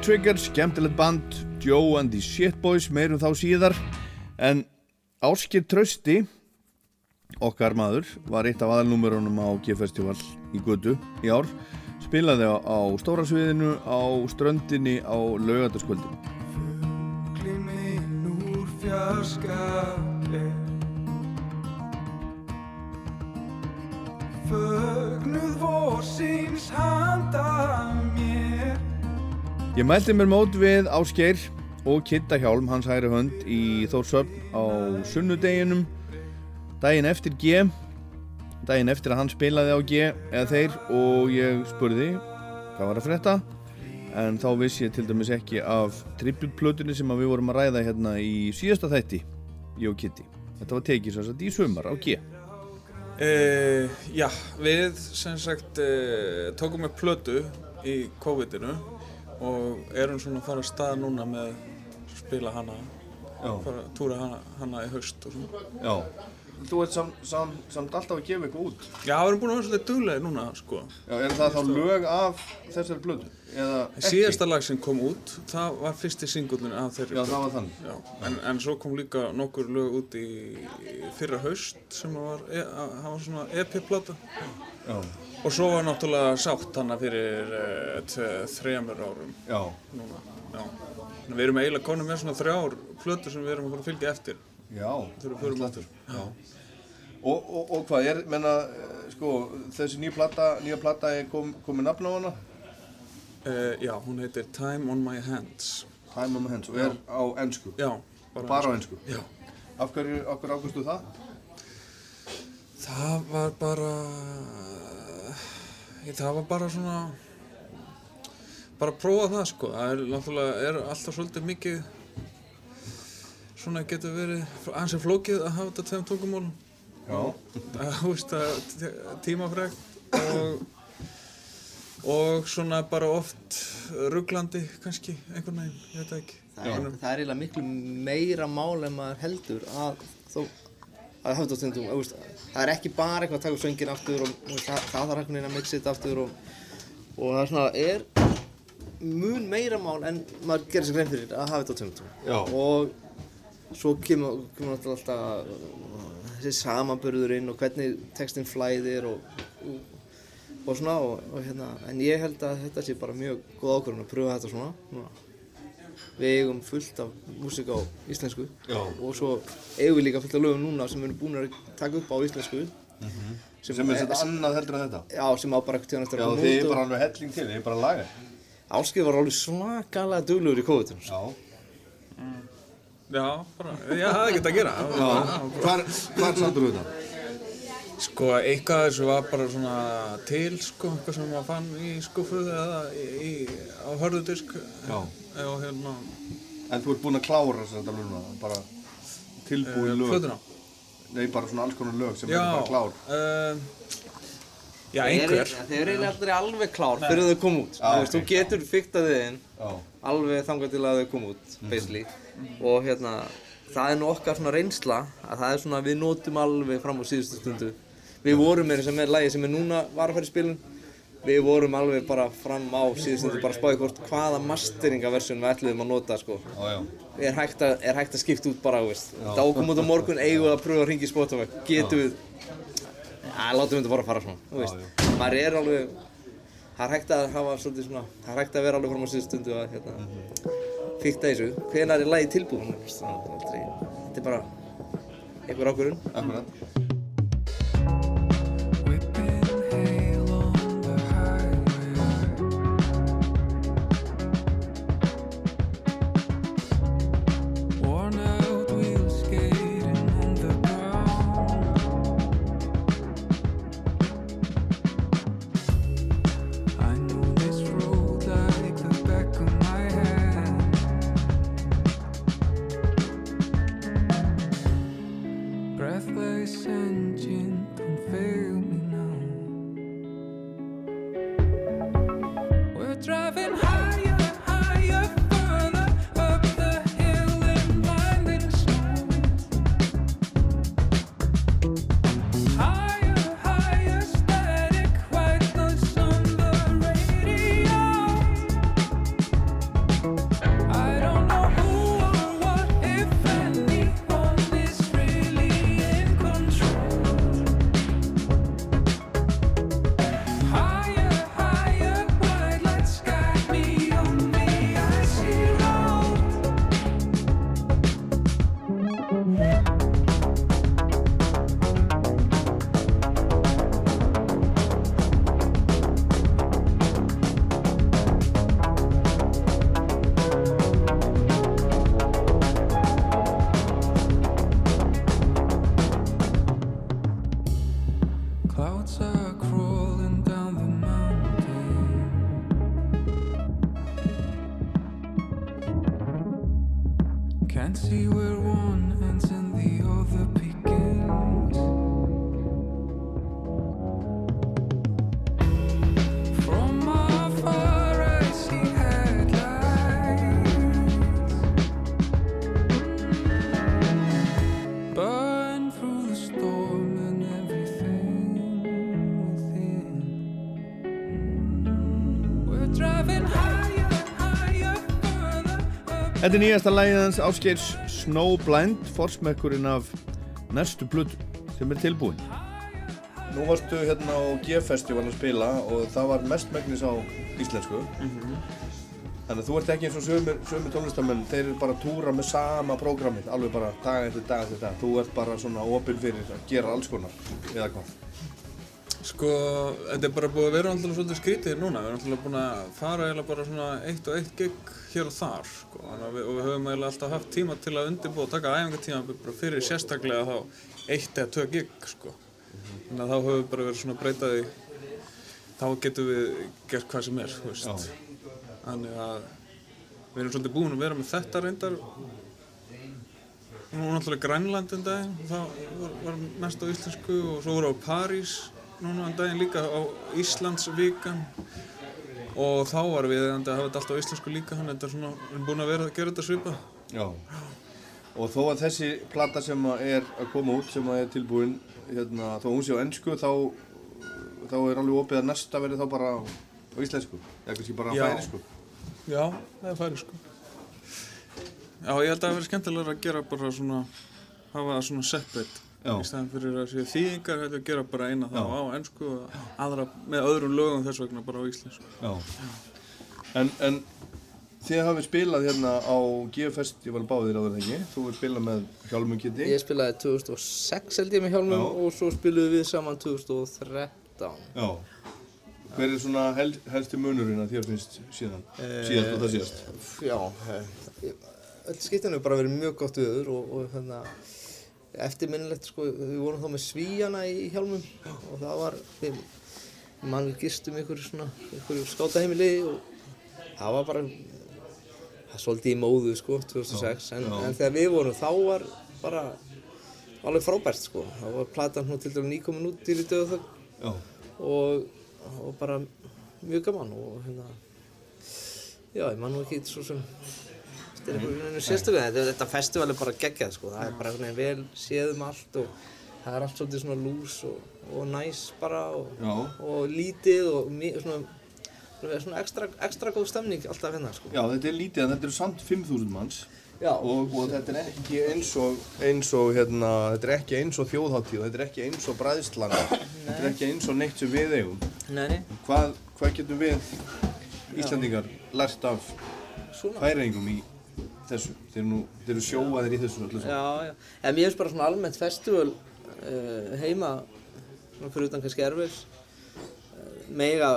The Trigger, skemmtilegt band Joe and the Shitboys, meirum þá síðar. En Áskir Trausti okkar maður var eitt af aðalnúmerunum á G-festival í Götu í ár. Spilaði á, á stóra sviðinu á ströndinni á laugardaskvöldinu Fuglinn minn úr fjarska er Fögnuð vorsins handa mér Ég mælti mér mót við Ásgeir og Kitta Hjálm, hans hægri hönd í Þórsöfn á sunnudeginum. Daginn eftir G daginn eftir að hann spilaði á G eða þeir og ég spurði hvað var að frétta? En þá vissi ég til dæmis ekki af trippulplötunni sem við vorum að ræða hérna í síðasta þætti ég og Kitti þetta var tekið að í sumar á G. Uh, já, við sem sagt uh, tókum upp plötu í COVID-inu og erum svona að fara að stað núna með að spila hana? Fara að túra hana, hana í haust og svona? Já Þú ert samt, sam, samt alltaf að gefa eitthvað út Já, við erum búin að vera svolítið duglega núna sko Já, er það þá lög af þessari ekki? Síðasta lag sem kom út, það var fyrsti singullin af þeirri Já, plötu. það var þannig. Já, en, en svo kom líka nokkur lög út í fyrra haust sem var, e, að- það var svona EP-plata Já. og svo var náttúrulega sátt hana fyrir uh, þrejamur árum Já. núna, já. Við erum eiginlega konum með svona þrjár plötur sem við erum að fara að fylgja eftir Já. Já. Og, og, og hvað er, menna, sko, þessi nýja plata, nýja plata er kom, komið nafn á hana? Uh, já, hún heitir Time on my hands. Time on my hands og er á ennsku? Já, Bara, á ennsku? Já. Af hverju, af hverju ákvæmstu það? Það var bara, ég, það var bara svona, bara að prófa það sko. Það er náttúrulega, er alltaf svolítið mikið, svona getur verið ansið flókið að hafa þetta tveim. Það, þú veist, það er tímafrekt og, og svona bara oft rugglandi kannski, einhvern veginn, ég veit ekki. Það er, það er eiginlega miklu meira mál en maður heldur að þó að hafa þetta þú veist, það er ekki bara eitthvað að taka söngin aftur og það, þarf einhvern veginn að mixa þetta aftur og, og það er svona, er mun meira mál en maður gerir sér grein fyrir að hafa þetta tveimtum Já. og svo kemur, kemur alltaf þessi samanburður inn og hvernig textinn flæðir og, og, og svona og, og hérna, en ég held að þetta sé bara mjög góð ákvörðun að pröfa þetta svona, svona. Við eigum fullt af músík á íslensku Já. og svo eigum við líka fullt af lögum núna sem við erum búin að taka upp á íslensku Sem er þetta annað heldur en þetta? Já, sem á bara eitthvað tíðan eftir Já, þið er bara alveg helling til, þið er bara að laga. Áskeið var alveg svakalega duglegur í COVID-19 Já. Bara, já, það er ekkert að gera. Hvar, hvar sattur þú þetta? Sko, eitthvað þessu var bara svona til, sko, eitthvað sem maður fann í skuffu eða í, í, á hörðudisk. Já. Og hérna, En þú ert búinn að klára þess að núna, bara tilbúið Eh, lög. plötuna? Nei, bara svona alls konar lög sem já, eru bara klár. Uh, já, einhver. Þeir eru eiginlega aldrei alveg klár Nei. fyrir þau koma út. Já, Þú getur fiktað þið inn Já. alveg þangað til að þau koma út, basically. Og hérna, það er nú okkar svona reynsla að það er svona, við notum alveg fram á síðustu stundu. Við vorum með þess að með lagi sem er núna var að fara í spilun. Við vorum alveg bara fram á síðustu stundu, bara að spáði hvort hvaða masteringaversjun við ætluðum að nota, sko. Já, já. Er hægt að, er hægt að skipta út bara. Það ákom út á morgun, eigum við að pröfa að ringa í Spotify. Getum við, Já, látum við þetta bara fara svona. Maður er alveg, það er hægt að hafa svolítið svona, það er hægt að vera alveg fram á síðustu stundu að hérna, fíkta þessu. Hvenær er lagið tilbúin? Þetta er bara einhver ákvörðun. Þetta er nýjasta lagið hans Áskeirs Snowblind, forsmekkurinn af næstu plötu sem er tilbúin. Nú varstu hérna á G-festival að spila og það var mestmegnis á íslensku. Þannig að þú ert ekki eins og sömur, tónlistamenn, þeir eru bara að túra með sama prógramið, alveg bara dag eftir dag eftir dag. Þú ert bara svona opinn fyrir að gera alls konar, eða hvað? Sko, þetta er bara búið að vera alltaf svolítið skrítið núna. Við erum alltaf búin að fara eiginlega bara svona eitt og eitt gig hér og þar, sko. Að við, og við höfum eiginlega alltaf haft tíma til að undirbúa og taka æfingartíma fyrir sérstaklega þá eitt eða tvö gig, sko. Þannig að þá höfum við bara verið svona að breyta því, þá getum við gert hvað sem er. Þannig að við erum svolítið búin að vera með þetta reyndar. Nú náttúrulega Grænland en daginn, það var, var mest á íslensku og svo voru á París núna en daginn líka á Íslandsvíkan og þá var við að hafa þetta alltaf á íslensku líka, þannig að þetta er svona, búin að vera að gera þetta svipað. Já. Og þó að þessi plata sem er að koma út, sem er tilbúin, hérna, þó hún sé á ennsku, þá, þá er alveg opið að næsta verði þá bara á, íslensku, eða kannski bara á færisku. Já, það er færi sko. Já, ég held að það verið skemmtilega að gera bara svona, hafa svona separate. Já. Í stæðan fyrir að séu þýðingar, þetta að gera bara eina þá á ennsku og aðra með öðrum lögum þess vegna bara á íslensku. Já. En, en þið hafið spilað hérna á G-festival báðir áður en ekki. Þú hefur spilað með Hjálmum Kitty. Ég spilaði 2006 held ég með Hjálmum Já. og svo spiluðum við saman 2013. Já. Hver er svona hel, helsti munurinn að þér finnst síðan? Síðast og það síðast. Já, eh, öll skiptin hefur bara verið mjög gott viður og, og hérna, eftirminnilegt sko, við vorum þá með svíjana í Hjálmum og það var, við, mann gistum ykkur svona, ykkur skátaheimili og það var bara, það er svolítið í móðu sko, 2006, en, en þegar við vorum þá var bara alveg frábært sko, það var platan hún til dæmis nýkomin út í döðu Já. og, og bara mjög gaman og hérna já, ég man nú ekki svo sem þetta er veginn sérstökuð þetta, þetta festival er bara geggjað sko það er bara einhvern veginn vel séð um allt og það er allt svolítið svona lús og, og næs bara og, Já. og lítið og svona, svona, svona ekstra, ekstra góð stemning alltaf hérna sko Já, þetta er lítið en þetta eru samt 5.000 manns. Já. Og, og þetta er ekki eins og, eins og hérna, þetta er ekki eins og þjóðháttíð, þetta er ekki eins og bræðslan, þetta er ekki eins og neitt sem við eigum. Nei, nei. Hvað, hvað getum við Íslandingar lært af færingum í þessu? Þeir nú, þeir eru sjóaðir í þessu öllu. Já, já. En mér finnst bara svona almennt festival uh, heima, fyrir utan kannski erfis, uh, mega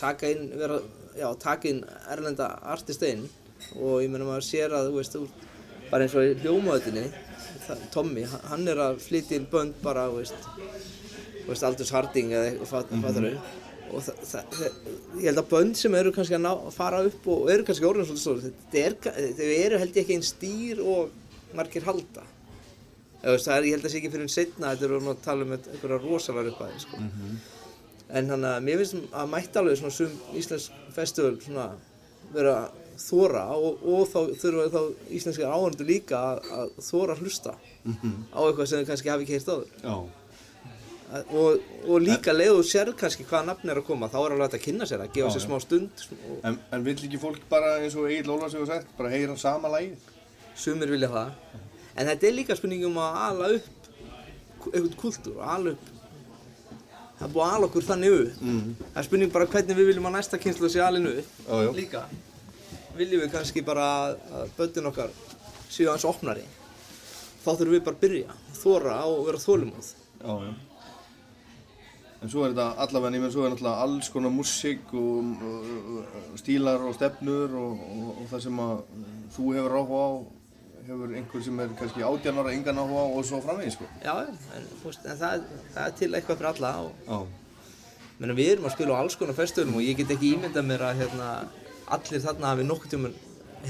taka inn, vera, já, taka inn erlenda artista inn og ég meina maður sér að, þú veist, þú, bara eins og í hljómaðutinni, Tommy, hann- er að flytja inn bönd bara, þú veist, Aldous Harding eða eitthvað, fatt, Mhm. fattar þau? Og það, það, það, ég held að bönd sem eru kannski að ná, fara upp og eru kannski orðin svolítið stóri, þetta er, þau eru held ég ekki einn stýr og margir halda. Veist, það er, ég held að það sé ekki fyrir en setna, þetta eru að tala um einhverja rosalega upphæði, sko. En þannig að mér finnst að mætti alveg svona sum íslensk festival svona vera að þóra og, og þá þurfa þá íslenski áhörndu líka að, að þóra að hlusta á eitthvað sem þau kannski hafi ekki heyrt áður. Já. Og, og líka leið og sér kannski hvaða nafn er að koma, þá er alveg hægt að kynna sér að gefa sér smá stund og En, en vill ekki fólk bara eins og Egil Ólafs hefur sagt, bara heyra sama lagið? sumir vilja það. En þetta er líka spurning um að ala upp einhvern kultúr ala upp það er búið að ala okkur þannig upp Mm. það er spurning bara hvernig við viljum að næsta kynslu sé alinu upp líka viljum við kannski bara að- böttin okkar séu hans opnari þá þurfum við bara að byrja þóra og vera þólumóð. En svo er þetta allavega nýmur, svo er náttúrulega alls konar músík og, og, og stílar og stefnur og, og, það sem að þú hefur áhuga á, hefur einhver sem er kannski átján ára engan áhuga á og svo framvegis, sko. já, en, veist, en það, það er til eitthvað fyrir alla og. Menna, við erum að spila á alls konar festivalum og ég get ekki ímyndað mér að hérna, allir þarna hafi nokkuð tíma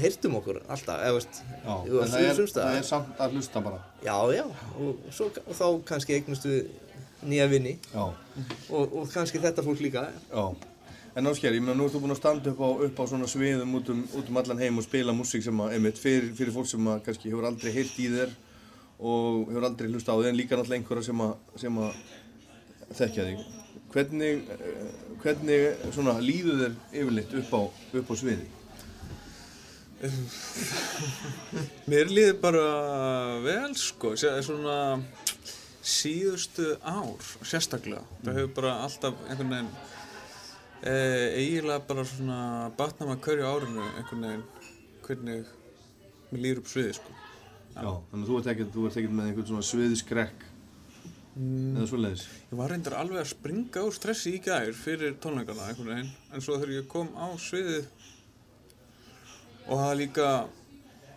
heyrt um okkur alltaf, eða veist, Já, en það er, það er samt að hlusta bara. Já, já, og, svo, og þá kannski eignast við nýja vinni Já. og, og kannski þetta fólk líka. Já. En Ásker, ég meina nú ert þú búinn að standa upp á, upp á svona sviðum út um, út um allan heim og spila músík sem að, einmitt, fyrir, fyrir fólk sem að kannski hefur aldrei heyrt í þér og hefur aldrei hlusta á þig en líka náttúrulega einhverja sem að, sem að þekkja þig. Hvernig, eh, hvernig svona líður þér yfirleitt upp á, upp á sviði? Mér líður bara vel sko, sé- svona síðustu ár sérstaklega. Það hefur bara alltaf einhvern veginn e, eiginlega bara svona batnað maður hverju árinu einhvern veginn hvernig mér líður upp sviði sko. Já. Þannig að þú ert ekkert, þú ert ekkert með einhvern svona sviðiskrekk eða svoleiðis. Ég var reyndar alveg að springa úr stressi í gær fyrir tónleikana einhvern veginn en svo þegar ég kom á sviðið og það líka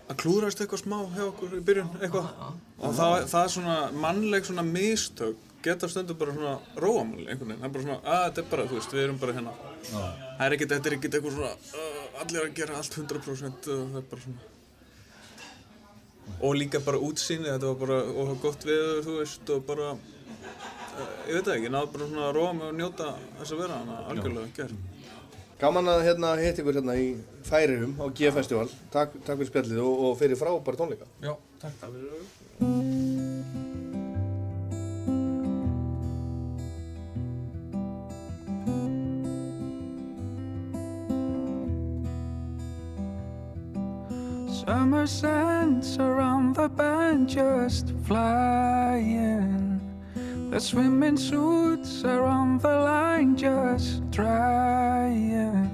að klúðrast eitthvað smá hjá okkur í byrjun eitthvað. Og það, það er svona mannleg svona mistök geta stundum bara svona róamál einhvern veginn, það er bara svona, að þetta er bara, þú veist, við erum bara hérna. Það er ekkert, þetta er ekkert eitthvað svona uh, allir að gera allt 100% og það er bara svona. Og líka bara útsýni, þetta var bara og gott veður, þú veist, og bara uh, ég veit það ekki, náðu bara svona að róa mig og njóta þess að vera hana algjörlega gerð. Gaman að hérna hitt ykkur hérna í Færiðum á G-festival. Takk, takk fyrir spjallið og, og fyrir frábæra tónleika. Já, takk. Takk fyrir Summer sands around the bend just flying. The swimming suits are on the line just drying.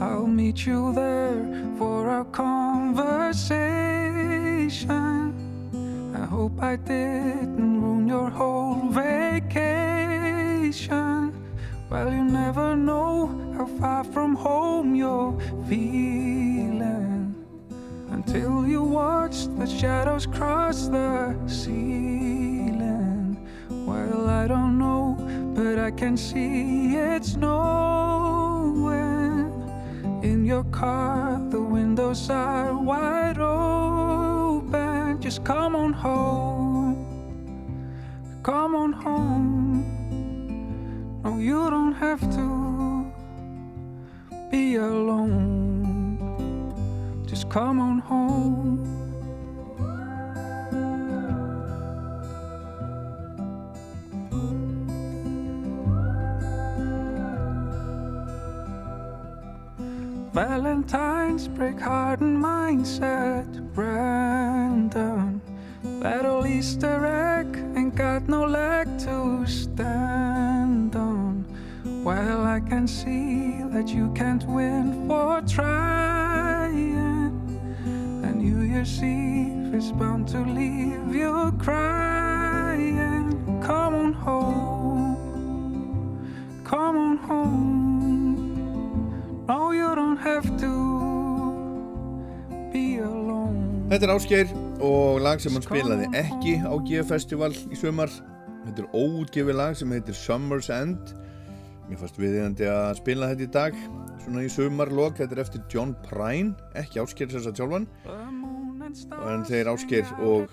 I'll meet you there for a conversation. I hope I didn't ruin your whole vacation. Well, you never know how far from home you're feeling until you watch the shadows cross the ceiling. Well, I don't know, but I can see it snowing. In your car, the windows are wide open. Just come on home. Come on home. No, you don't have to be alone. Just come on home. Valentines break heart and minds at random. That old Easter egg ain't got no leg to stand on. Well, I can see that you can't win for trying. And New Year's Eve is bound to leave you crying. Come on home. Come on home. No, you don't have to be alone. Þetta er Ásgeir og lag sem hann spilaði ekki á G-festival í sumar. Þetta er óútgefið lag sem heitir Summer's End. Mér fannst viðiðandi að spila þetta í dag, svona í sumarlok. Þetta er eftir John Prine, ekki Ásgeir þess að sjálfan. En þeir Ásgeir og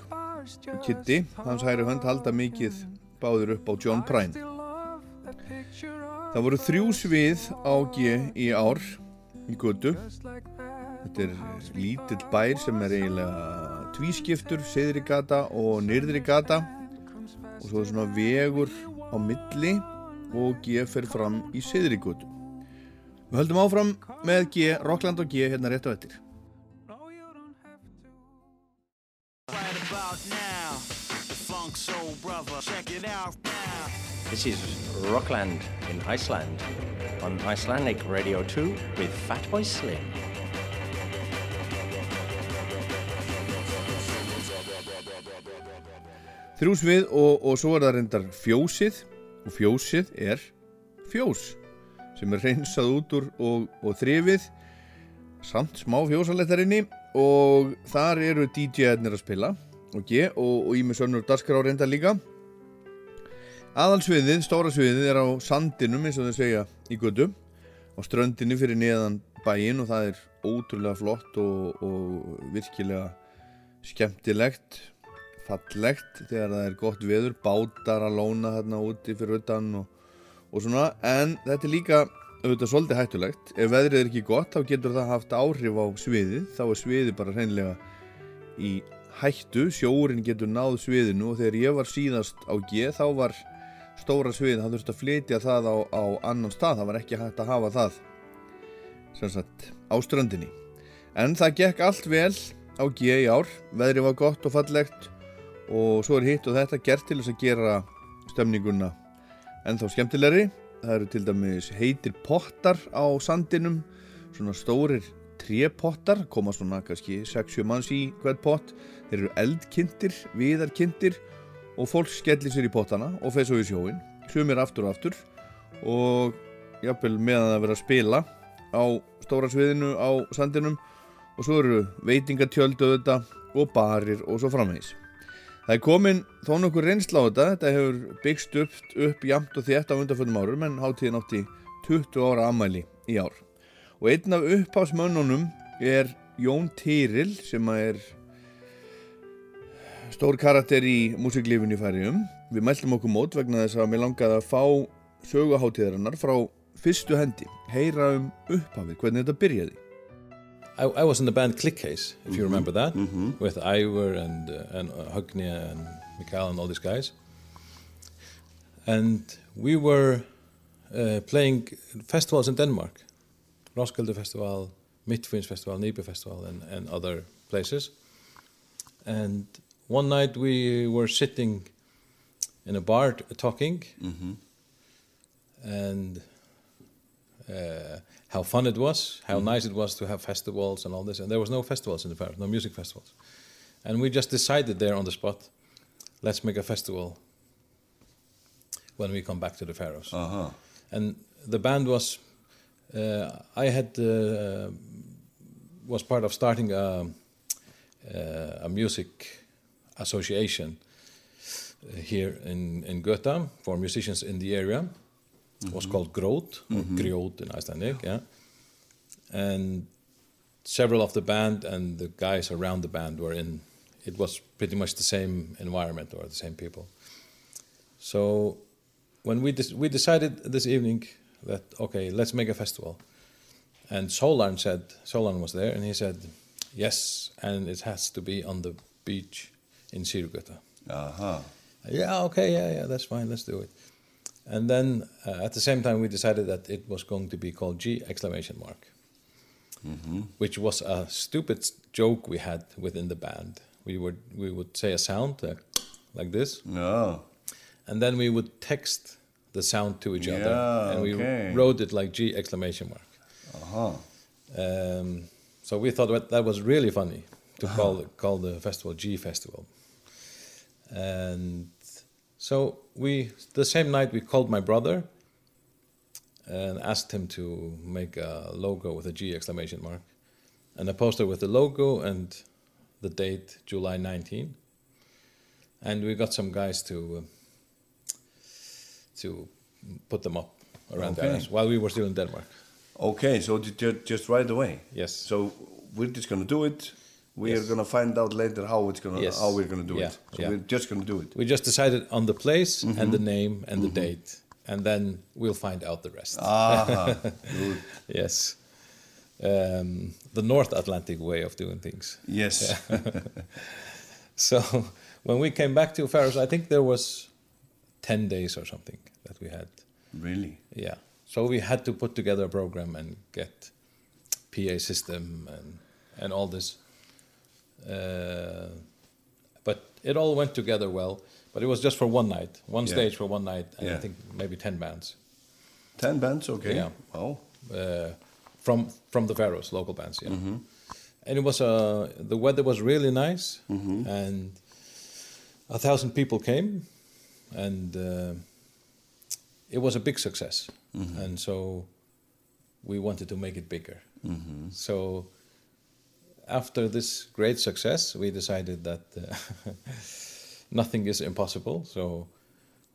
Kitty, hans hægri hönd, halda mikið báður upp á John Prine. Það voru þrjú svið á G í ár í götu. Þetta er lítill bær sem er eiginlega tvískiptur, seðri gata og nyrðri gata og svo er svona vegur á milli og G fer fram í seðri götu. Við höldum áfram með G, Rockland og G hérna rétt á eftir. Funk soul brother, check it out now. This is Rockland in Iceland on Icelandic Radio 2 with Fatboy Slim. Þrjú svið og, og svo er það reyndar fjósið og fjósið er fjós sem er reynsað út úr og, og þrifið samt smá fjósalettarinni og þar eru DJ-arnir að spila G og Ími Sönnur Daskar á reynda líka. Aðalsviðið, stóra sviðið er á sandinum eins og þau segja í götu á ströndinni fyrir neðan bæinn og það er ótrúlega flott og, og virkilega skemmtilegt fallegt þegar það er gott veður bátar að lóna þarna úti fyrir utan og, og svona. En þetta er líka auðvitað svolítið hættulegt. Ef veðrið er ekki gott þá getur það haft áhrif á sviðið. Þá er sviðið bara hreinlega í hættu sjórin getur náð sviðinu og þegar ég var síðast á G þá var stóra sviðið, það þurfti að flytja það á, á annan stað, það var ekki hægt að hafa það sem sagt á ströndinni. En það gekk allt vel á G í ár veðrið var gott og fallegt og svo er hitt og þetta gert til þess að gera stemninguna ennþá skemmtilegri. Það eru til dæmis heitir pottar á sandinum svona stórir trépottar koma svona kannski 6-7 manns í hvert pott þeir eru eldkynntir, viðarkynntir og fólk skellir sér í pottana og feð svo í sjóin sumir aftur og aftur og jafnvel meðan það vera að spila á stóra sviðinu á sandinum og svo eru veitingatjöldu þetta og barir og svo framvegis Það er komin þó nokkur reynsla á þetta, þetta hefur byggst upp, upp jamt og þétt á undanföldum árum en hátíðin átti 20 ára ammæli í ár. Og einn af upphásmönnunum er Jón Týril sem er stór karakter í músiklífinu í færiðum. Við mæltum okkur mót vegna þess að mér langaði að fá söguháttíðarinnar frá fyrstu hendi, heyra um upphafið, hvernig þetta byrjaði. I, I was in the band Click Case, if you remember that, with Ivor and uh, and uh, Högni and Mikael and all these guys. And we were uh, playing festivals in Denmark, Roskilde Festival, Midtfyns Festival, Nibe Festival, and, and other places. And one night we were sitting in a bar talking, and uh, how fun it was, how nice it was to have festivals and all this. And there was no festivals in the Faroes, no music festivals. And we just decided there on the spot, let's make a festival when we come back to the Faroes. Uh-huh. And the band was, uh, I had uh, was part of starting a, uh, a music association uh, here in in Göta for musicians in the area. It was Mhm. called Grot or Mhm. Grot in Icelandic, yeah. And several of the band and the guys around the band were in. It was pretty much the same environment or the same people. So when we we decided this evening that okay, let's make a festival. And Solan said Solan was there and he said yes, and it has to be on the beach in Sirugöta. Uh-huh. Yeah, okay, yeah, yeah, that's fine, let's do it. And then uh, at the same time we decided that it was going to be called G exclamation mark. Mhm. Which was a stupid joke we had within the band. We would we would say a sound uh, like this. No. And then we would text the sound to each other, and we okay. wrote it like G exclamation mark. Uh-huh. Um, so we thought that, that was really funny to call call the festival G Festival. And so we the same night we called my brother and asked him to make a logo with a G exclamation mark and a poster with the logo and the date July 19. And we got some guys to uh, to put them up around Okay. there while we were still in Denmark. Okay, so ju- ju- just right away. Yes. So we're just gonna do it. We Yes. are gonna find out later how it's gonna Yes. how we're gonna do Yeah, it. So yeah. we're just gonna do it. We just decided on the place and the Mhm. name and the date, and then we'll find out the rest. Ah, good. yes. Um, the North Atlantic way of doing things. Yes. Yeah. so when we came back to Faroes, I think there was 10 days or something that we had. Really? Yeah. So we had to put together a program and get PA system and, and all this. Uh, but it all went together well. But it was just for one night, one Yeah. stage for one night, and I think maybe 10 bands. Ten bands, okay. Yeah. Wow. Uh, from from the Faroes, local bands, yeah. Mhm. And it was uh, the weather was really nice, Mhm. and a thousand people came, and uh, it was a big success. Mhm. And so we wanted to make it bigger. Mhm. So after this great success, we decided that uh, nothing is impossible. So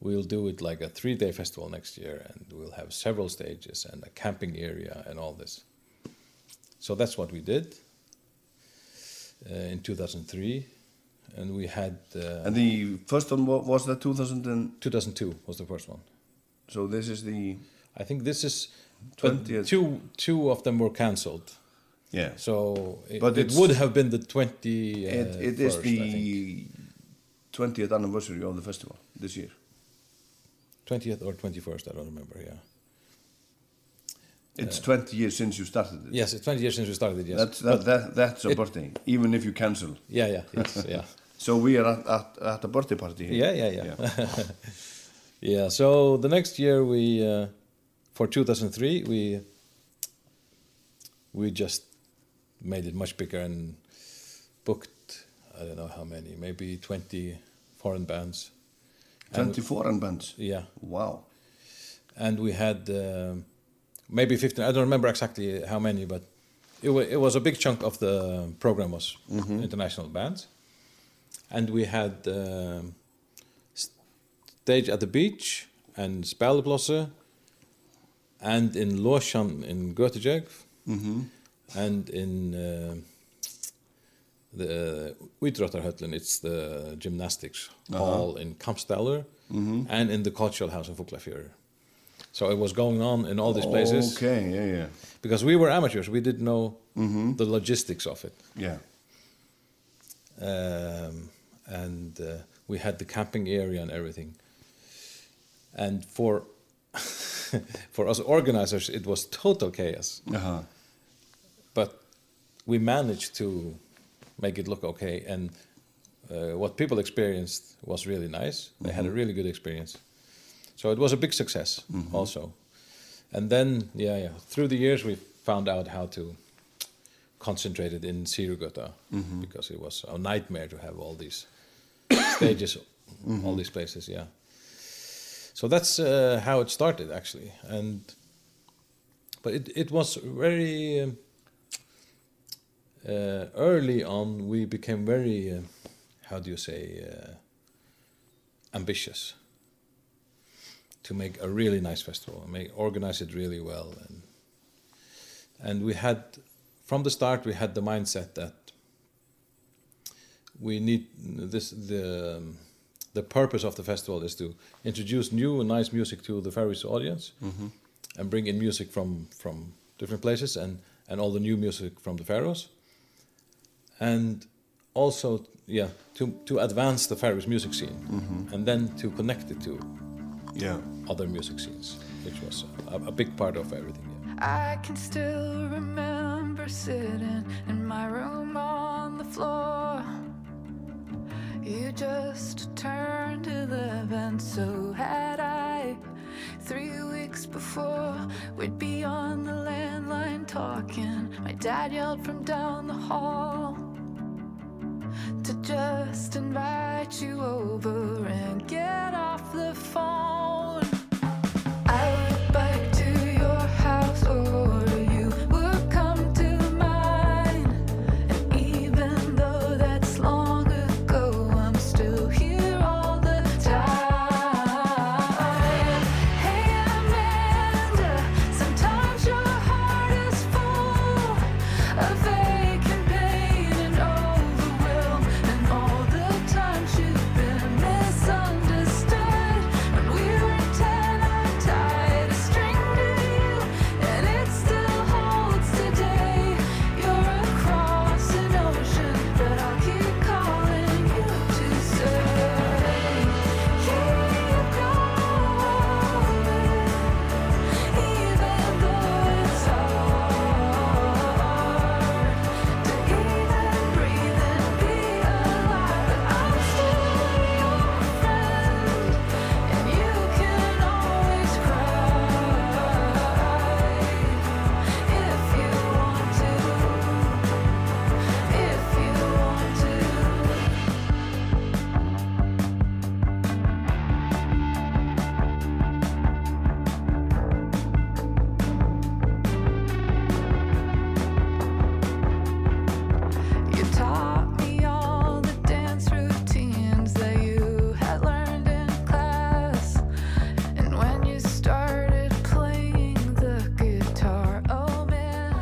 we'll do it like a three day festival next year, and we'll have several stages and a camping area and all this. So that's what we did uh, in 2003. And we had. Uh, And the first one was that 2000 and 2002 was the first one. So this is the. I think this is. But 20th. two two of them were cancelled. Yeah. So it, But it would have been the 20. Uh, it, it is first, I think. the 20th anniversary of the festival this year. 20th or 21st, I don't remember, yeah. It's Uh, 20 years since you started it. Yes, it's 20 years since we started it, yes. That's, that, that, that's a it- birthday, even if you cancel. Yeah, yeah, yes, yeah. so we are at, at, at a birthday party here. Yeah, yeah, yeah. Yeah, so the next year we, uh, for 2003, we we just made it much bigger and booked, I don't know how many, maybe 20 foreign bands. And- 20 foreign bands? Yeah. Wow. And we had um, maybe 15, I don't remember exactly how many, but it, it was a big chunk of the program was Mhm. international bands. And we had um, stage at the beach and Spelleplosse and in Losjan in Göteborg Mhm. And in uh, the Uitrottarhöllen, it's the gymnastics Uh-huh. hall in Kampstalur Mhm. and in the cultural house in Fuglafjörður. So it was going on in all these places. Okay, yeah, yeah. Because we were amateurs, we didn't know Mhm. the logistics of it. Yeah. Um, and uh, we had the camping area and everything. And for for us organizers, it was total chaos. Uh-huh. But we managed to make it look okay. And uh, what people experienced was really nice. They had a Mhm. really good experience. So it was a big success Mhm. also. And then, yeah, yeah, through the years we found out how to concentrate it in Sirugöta Mhm. because it was a nightmare to have all these stages, all these places, yeah. So that's uh, how it started actually, and but it it was very um, uh, early on. We became very, uh, how do you say, uh, ambitious to make a really nice festival, make organize it really well, and and we had from the start we had the mindset that we need this the um, the purpose of the festival is to introduce new and nice music to the Faroese audience Mhm. and bring in music from from different places and and all the new music from the Faroes and also yeah to to advance the Faroese music scene Mhm. and then to connect it to Yeah. other music scenes which was a, a big part of everything I can still remember sitting in my room on the floor. You just turned 11, so had I. Three weeks before, we'd be on the landline talking. My dad yelled from down the hall to just invite you over and get off the phone.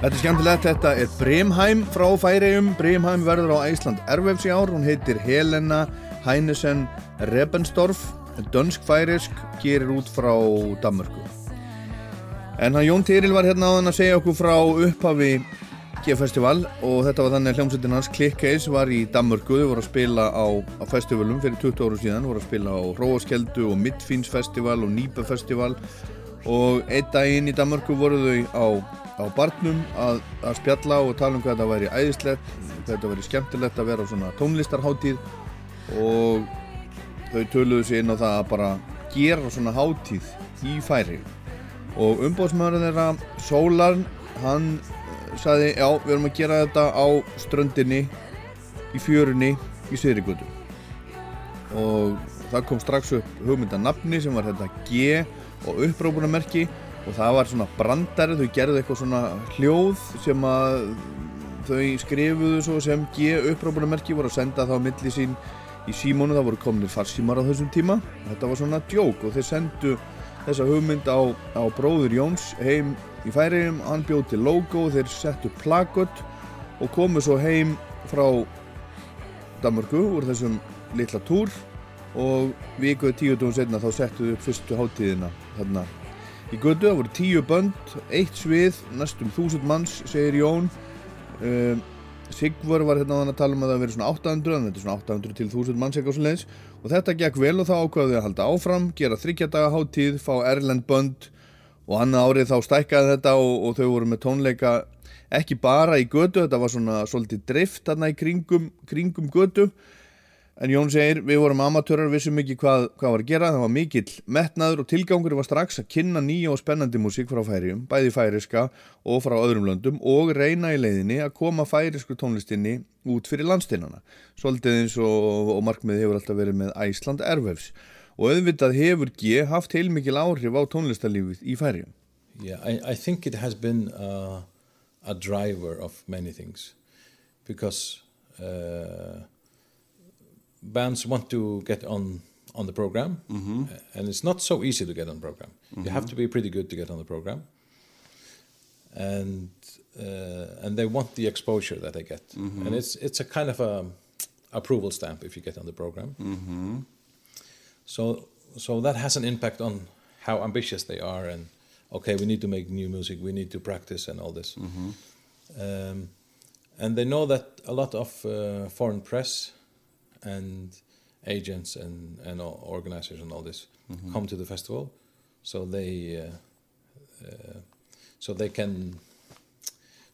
Þetta er skemmtilegt, þetta er Brimheim frá Færegjum. Brimheim verður á Æsland Ervefs í ár. Hún heitir Helena Heinesen Rebensdorf. Dönsk-færisk, gerir út frá Danmörku. En hann Jón Tyril var hérna áðan að segja okkur frá upphafi G-festival og þetta var þannig að hljómsveitin hans Clickcase var í Danmörku, þau voru að spila á, á festivalum fyrir 20 árum síðan, voru að spila á Hróaskeldu og Midfinns festival og Nýpa festival og einn daginn í Danmörku voru þau á, á barnum að, að spjalla og tala um hvað þetta væri æðislegt, hvað þetta væri skemmtilegt að vera á svona tónlistarháttíð og þau töluðu sér inn á það að bara gera svona háttíð í færi og umbóðsmaðurinn þeirra Sólarn, hann eh, sagði já, við erum að gera þetta á ströndinni í fjörunni í Sýrigutu og það kom strax upp hugmyndanafni sem var þetta G og upprópunamerki og það var svona brandari, þau gerðu eitthvað svona hljóð sem að þau skrifuðu svo sem G upprópunamerki voru að senda það á milli sín í símónu, það voru kominir farsímar á þessum tíma. Þetta var svona djók og þeir sendu þessa hugmynd á, á bróður Jóns heim í færiðum, hann bjóð til logo þeir settu plakot og komu svo heim frá Danmörku úr þessum litla túr. Og vikuð tíu dugum setna þá settu þau upp fyrstu hátíðina þarna í götu, það voru tíu bönd eitt svið, næstum þúsund manns segir Jón. Um, Sigvar var hérna á þann að tala um að það verið svona 800 en þetta er svona 800 til 1000 manns eitthvað svo leiðis og þetta gekk vel og þá ákvaðu þau að halda áfram gera þryggjadaga hátíð, fá Erlend bönd. Og annað árið þá stækkaði þetta og, og þau voru með tónleika ekki bara í götu, þetta var svona svolítið drift þarna í kringum, kringum götu en Jón segir, við vorum amatörar vissum ekki hvað, hvað var að gera, það var mikill metnaður og tilgangur var strax að kynna nýja og spennandi músík frá færium, bæði færiska og frá öðrum löndum og reyna í leiðinni að koma færisku tónlistinni út fyrir landstinnana svolítið eins og, og markmið hefur alltaf verið með Æsland Ervefs. Og auðvitað hefur G haft heilmikil áhrif á tónlistarlífið í færium Yeah, I, I think it has been uh, a driver of many things. Because uh, bands want to get on on the program, Mhm. and it's not so easy to get on the program. You have to be pretty good to get on the program, and uh, and they want the exposure that they get, Mhm. and it's it's a kind of a approval stamp if you get on the program. Mhm. So so that has an impact on how ambitious they are and okay we need to make new music we need to practice and all this Mhm. um, and they know that a lot of uh, foreign press and agents and and organizers and all this Mhm. come to the festival so they uh, uh, so they can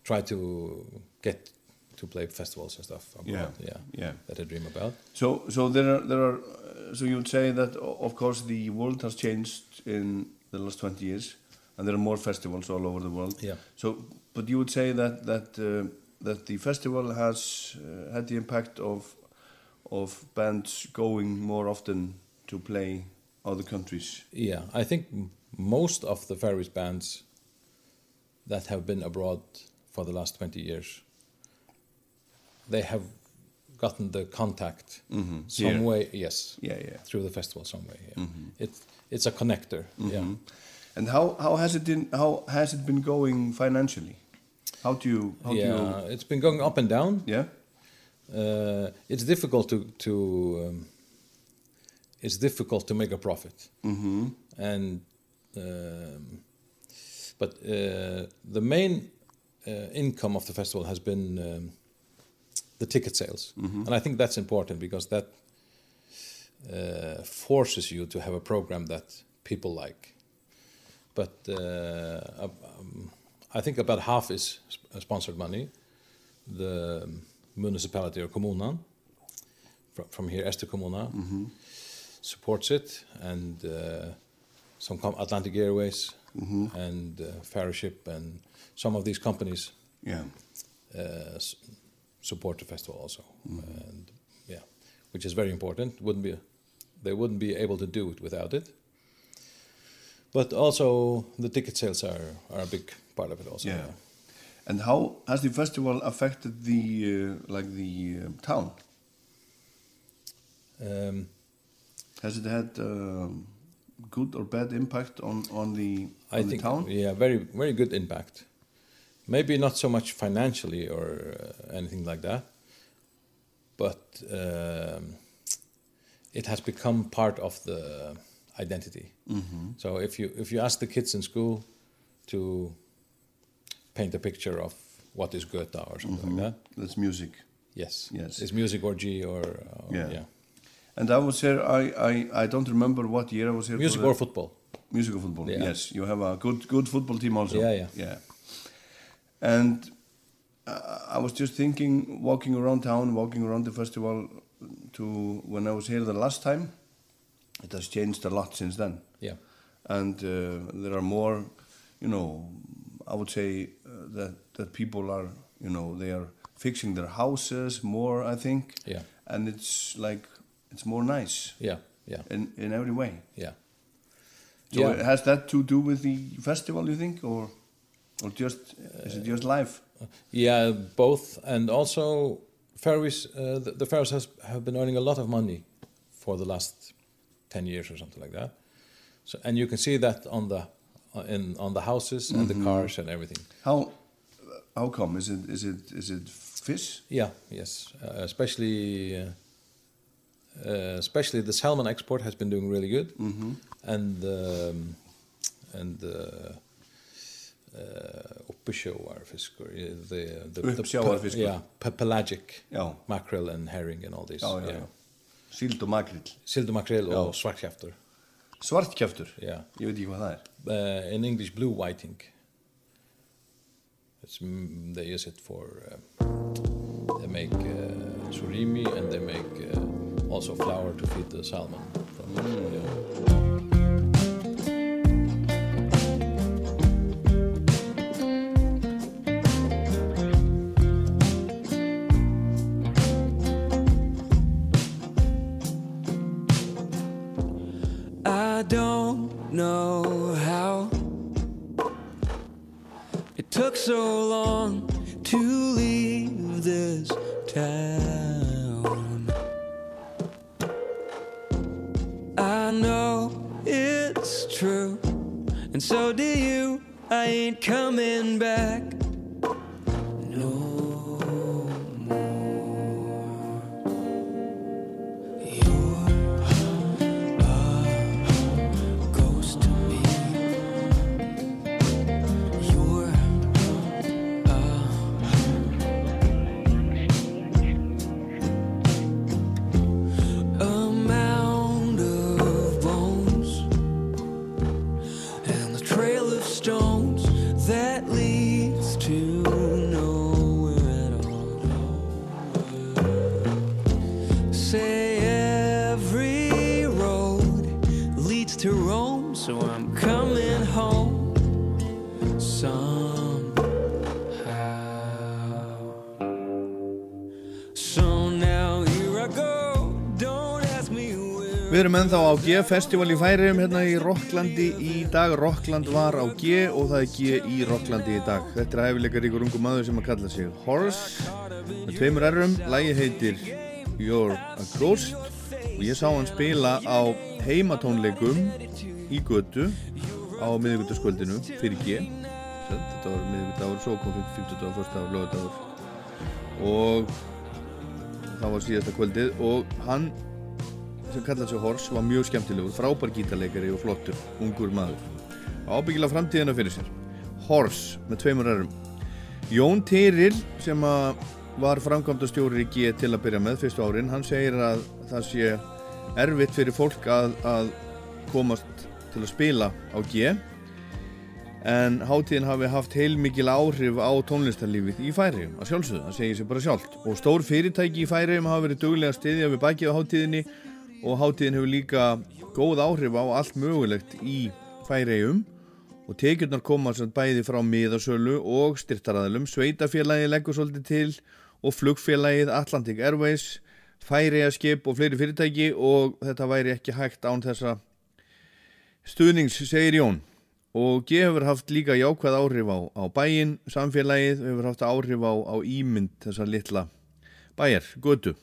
try to get to play festivals and stuff abroad, Yeah, yeah yeah. that I dream about So, so there are, there are, uh, so you would say that, of course, the world has changed in the last 20 years, and there are more festivals all over the world. Yeah. So, but you would say that, that, uh, that the festival has uh, had the impact of, of bands going more often to play other countries. Yeah, I think most of the Faroese bands that have been abroad for the last 20 years, they have gotten the contact Mhm, some here. way, yes. Yeah, yeah. Through the festival some way, yeah. Mhm. It, it's a connector, yeah. Mhm. And how, how has it been, how has it been going financially? How do you, how do yeah, you, it's been going up and down. Yeah. Uh, it's difficult to to um, it's difficult to make a profit. Mhm. And um, but uh, the main uh, income of the festival has been um, the ticket sales, Mhm. and I think that's important because that uh, forces you to have a program that people like. But uh, um, I think about half is sp- sponsored money. The municipality or kommunan from, from here, Ester Kommuna, Mhm. supports it, and uh, some com- Atlantic Airways Mhm. and uh, Fariship and some of these companies Yeah. uh, support the festival also, Mhm. and yeah, which is very important. Wouldn't be they wouldn't be able to do it without it. But also the ticket sales are, are a big part of it also. Yeah. And how has the festival affected the uh, like the uh, town? Um, has it had um, good or bad impact on on the on I the think town? yeah, very very good impact. Maybe not so much financially or uh, anything like that, but um, it has become part of the identity. Mhm. So if you if you ask the kids in school to paint a picture of what is Goethe or something Mhm. like that, That's music. yes, Yes. it's music or G or, or Yeah. yeah. And I was here. I, I, I don't remember what year I was here. for Music or football. Music or football. Yeah. Yes, you have a good good football team also. Yeah, yeah. yeah. And uh, I was just thinking, walking around town, walking around the festival, to when I was here the last time. It has changed a lot since then. Yeah. And uh, there are more, you know, I would say uh, that that people are, you know, they are fixing their houses more. I think. Yeah. And it's like it's more nice. Yeah, yeah. In in every way. Yeah. So Yeah. has that to do with the festival, you think, or or just is it just life? Yeah, both, and also Faroese. Uh, the, the Faroes has have been earning a lot of money for the last ten years or something like that. So, and you can see that on the uh, in on the houses and Mhm. the cars and everything. How how come? Is it is it is it fish? Yeah, yes, uh, especially. Uh, uh, especially the salmon export has been doing really good, Mhm. and um, and uh, uh, uh, the the, the Uppsjávarfiskur. yeah, pe- pelagic Já. mackerel and herring and all this. Já, já, já. Síld og makrill. Síld og makrill og svartkjaftur. Svartkjaftur? Yeah. Ég veit ekki hvað það er. Uh, in English, blue whiting. It's, mm, they use it for. Uh, they make uh, surimi and they make also flour to feed the salmon. From, yeah. Know how it took so long to leave this town. I know it's true, and so do you. I ain't coming back. Ennþá á G-festival í Færiðum hérna í Rocklandi í dag. Rockland var á G og það er G í Rocklandi í dag. Þetta er hæfileikar ykkur ungu maður sem að kalla sig Horace með tveimur errum. Lægi heitir You're a Ghost og ég sá hann spila á heimatónleikum í götu á miðvíkutaskvöldinu fyrir G. Þetta var miðvíkutagur, svo kom 50 dagar, fyrsta dagur, lögadagur og það var síðasta kvöldið og hann sem kallaði sig Hors var mjög skemmtilegur, frábær gítarleikari og flottur, ungur maður. Ábyggilega framtíðina fyrir sér. Hors með tveimur erum. Jón Tyril sem að var framkvæmdastjóri í G til að byrja með fyrstu árin, hann segir að það sé erfitt fyrir fólk að, að komast til að spila á G en hátíðin hafi haft heilmikil áhrif á tónlistarlífið í Færiðum að sjálfsögðu, það segir sér bara sjálft og stór fyrirtæki í Færiðum hafa verið duglega að styðja við bakið á hátíðinni og hátíðin hefur líka góð áhrif á allt mögulegt í Færiðum og tekjurnar koma sem bæði frá miðasölu og styrtaraðalum sveitafélagi leggur svolítið til og flugfélagið Atlantic Airways Færiðaskip og fleiri fyrirtæki. Og þetta væri ekki hægt án þessa stuðnings, segir Jón. Og G hefur haft líka jákvæð áhrif á, á bæinn, samfélagið hefur haft áhrif á, á ímynd þessa litla bæjar, götu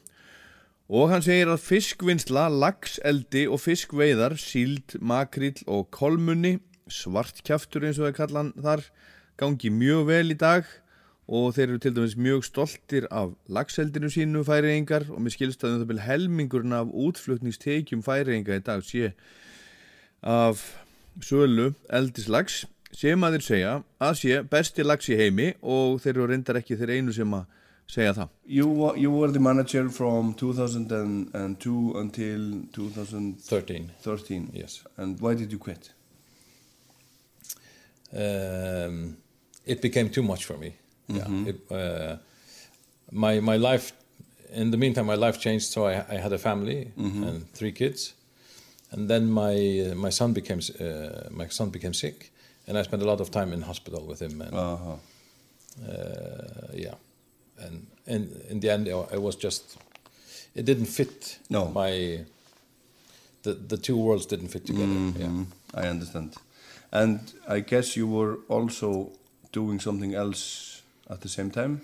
og hann segir að fiskvinnsla, lagseldi og fiskveiðar, síld, makrill og kolmunni, svartkjaftur eins og það kalla hann þar gangi mjög vel í dag. Og þeir eru til dæmis mjög stoltir af lagseldinu sínu færiðingar og mér skilst að um það byrja helmingurinn af útflutningstekjum færiðinga í dag sé af sölu eldislags sem að þeir segja að sé besti lags í heimi. Og þeir eru reyndar ekki þeir einu sem að segja það You were, you were the manager from 2002 until 2013. 13. Yes. And why did you quit? um, it became too much for me. Yeah, it, uh, my my life. In the meantime, my life changed. So I, I had a family Mhm. and three kids, and then my uh, my son became s- uh, my son became sick, and I spent a lot of time in hospital with him. And Uh-huh. uh, yeah, and in in the end, it was just it didn't fit. No. my the the two worlds didn't fit together. Yeah. Mhm, I understand. And I guess you were also doing something else at the same time?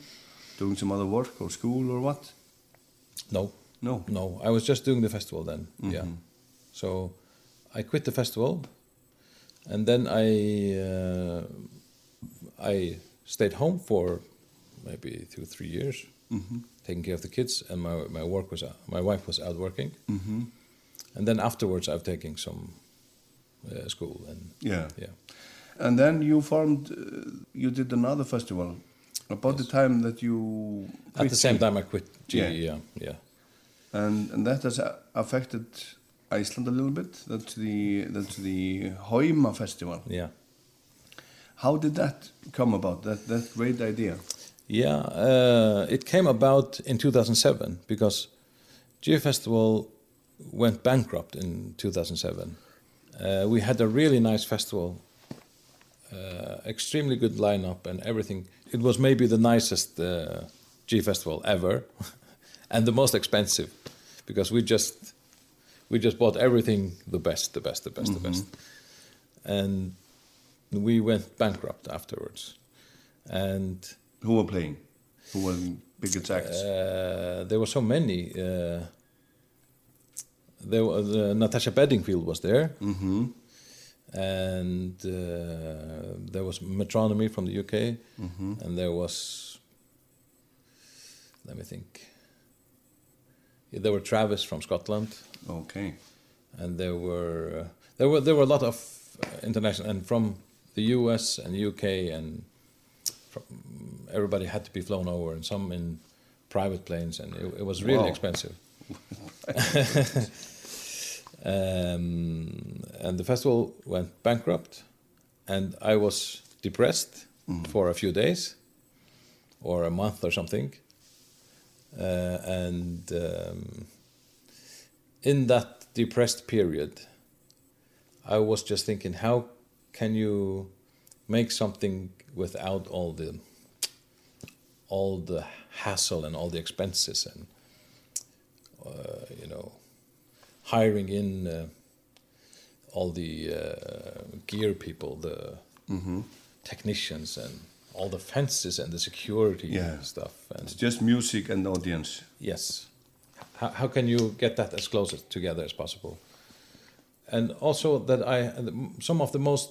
Doing some other work or school or what? No. No. No. I was just doing the festival then. Yeah. Mhm. So I quit the festival, and then I uh, I stayed home for maybe two three years, Mhm. taking care of the kids, and my my work was uh, my wife was out working, Mhm. and then afterwards I've taken some uh, school and Yeah. yeah. And then you formed, uh, you did another festival about the time that you At the same G. time I quit G. Yeah. Yeah. And and that has affected Iceland a little bit. That's the that's the Hoima festival. Yeah. How did that come about? That that great idea. Yeah, uh, it came about in 2007 because Geo Festival went bankrupt in 2007. Uh, we had a really nice festival, uh, extremely good lineup and everything. It was maybe the nicest uh, G Festival ever, and the most expensive, because we just we just bought everything the best, the best, the best, the best, and we went bankrupt afterwards. And who were playing? Who were the biggest acts? Uh, there were so many. Uh, there was uh, Natasha Bedingfield was there, Mhm. and uh, there was Metronomy from the UK, Mhm. and there was. Let me think. Yeah, there were Travis from Scotland. Okay. And there were uh, there were there were a lot of uh, international and from the US and UK and from, everybody had to be flown over and some in private planes and it, it was really Wow. expensive. um, and the festival went bankrupt, and I was depressed for a few days, or a month or something. Uh, and um, in that depressed period, I was just thinking, how can you make something without all the all the hassle and all the expenses and uh, you know hiring in uh, all the uh, gear people, the Mhm. technicians, and all the fences and the security Yeah. and stuff. And It's just music and audience. Yes. How, how can you get that as close together as possible? And also that I some of the most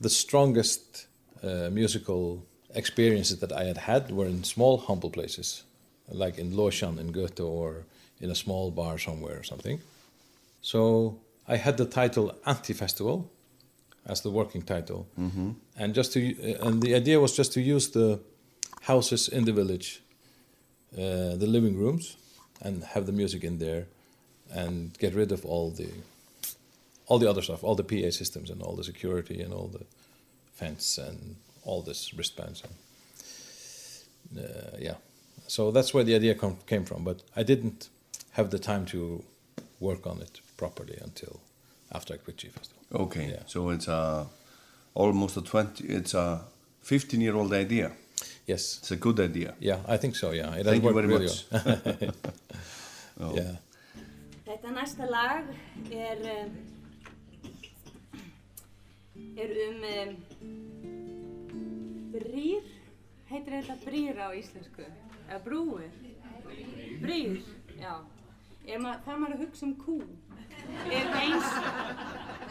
the strongest uh, musical experiences that I had had were in small humble places, like in Losjan in Goethe or in a small bar somewhere or something. So I had the title Anti Festival as the working title, Mhm. and just to and the idea was just to use the houses in the village, uh, the living rooms, and have the music in there, and get rid of all the all the other stuff, all the PA systems and all the security and all the fence and all this wristbands and uh, yeah. So that's where the idea com- came from, but I didn't have the time to work on it properly until after I quit G Festival. Okay. So it's a almost a 20 it's a 15 year old idea. Yes. It's a good idea. Yeah, I think so, yeah. It Thank you very really much. well. Oh. Yeah. Þetta næsta lag er, um, er um, um brýr, heitir þetta brýr á íslensku, eða brúir, brýr, já. Er maður, þarf maður að hugsa um kú? Er það eins,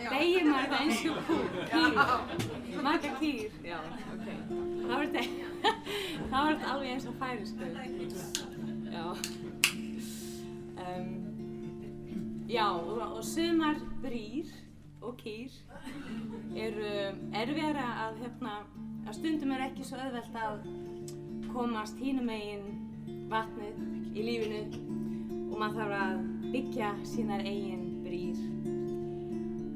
beigir maður það eins og kú, kýr, marga kýr, já, ok. Það var þetta, það alveg eins og færisku, já. Um, Já, og, og sumar brýr og kýr eru erfiðara að, hérna, að stundum er ekki svo auðvelt að komast hínum megin vatnið í lífinu og maður þarf að byggja sínar eigin brýr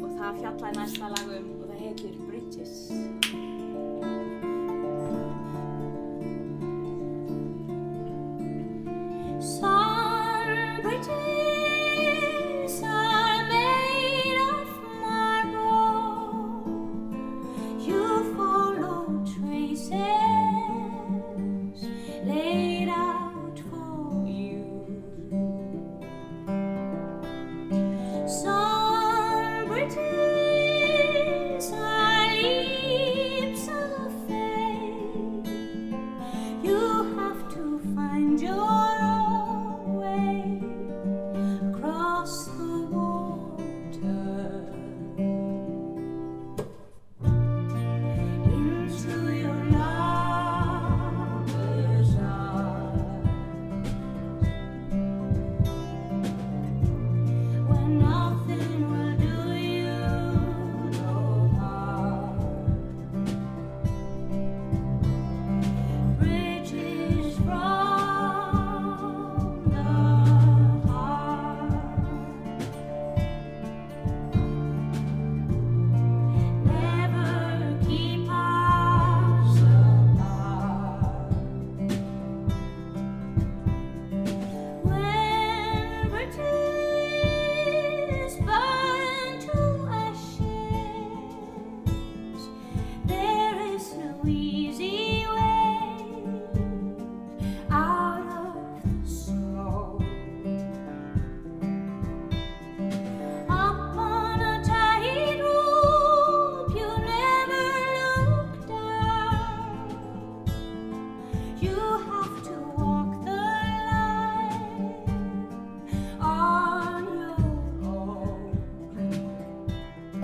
og það fjallaði næsta lag um og það heitir Bridges. Some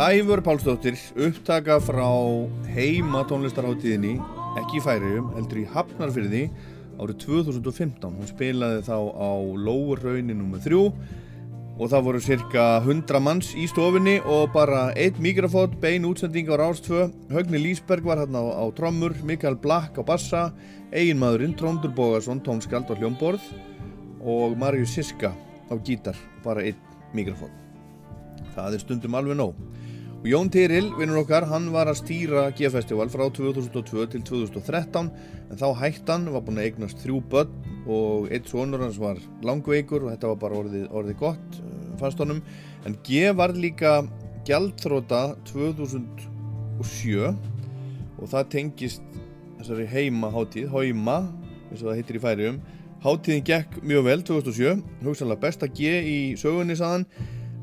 Æfur Pálsdóttir, upptaka frá heima tónlistarháttíðinni, ekki í Færiðum, heldur í Hafnarfyrði árið 2015. Hún spilaði þá á Lóurraunni nr. 3 og það voru cirka 100 manns í stofinni og bara eitt mikrofót, bein útsending á Rástvö. Högni Lísberg var hérna á, á trommur, Mikael Black á bassa, eiginmaðurinn Tróndur Bógarsson, tónskald á hljómborð og Marius Siska á gítar, bara eitt mikrofón. Það er stundum alveg nóg. Jón Tyril, vinnur okkar, hann var að stýra G-festival frá 2002 til 2013 en þá hættan var búinn að eignast þrjú börn og eitt sonur hans var langveikur og þetta var bara orðið, orðið gott uh, fannst honum. En G var líka gjaldþróta 2007 og það tengist þessari heima hátíð, Hauma eins og það heitir í færium Hátíðin gekk mjög vel 2007, hugsanlega besta G í sögunni saðan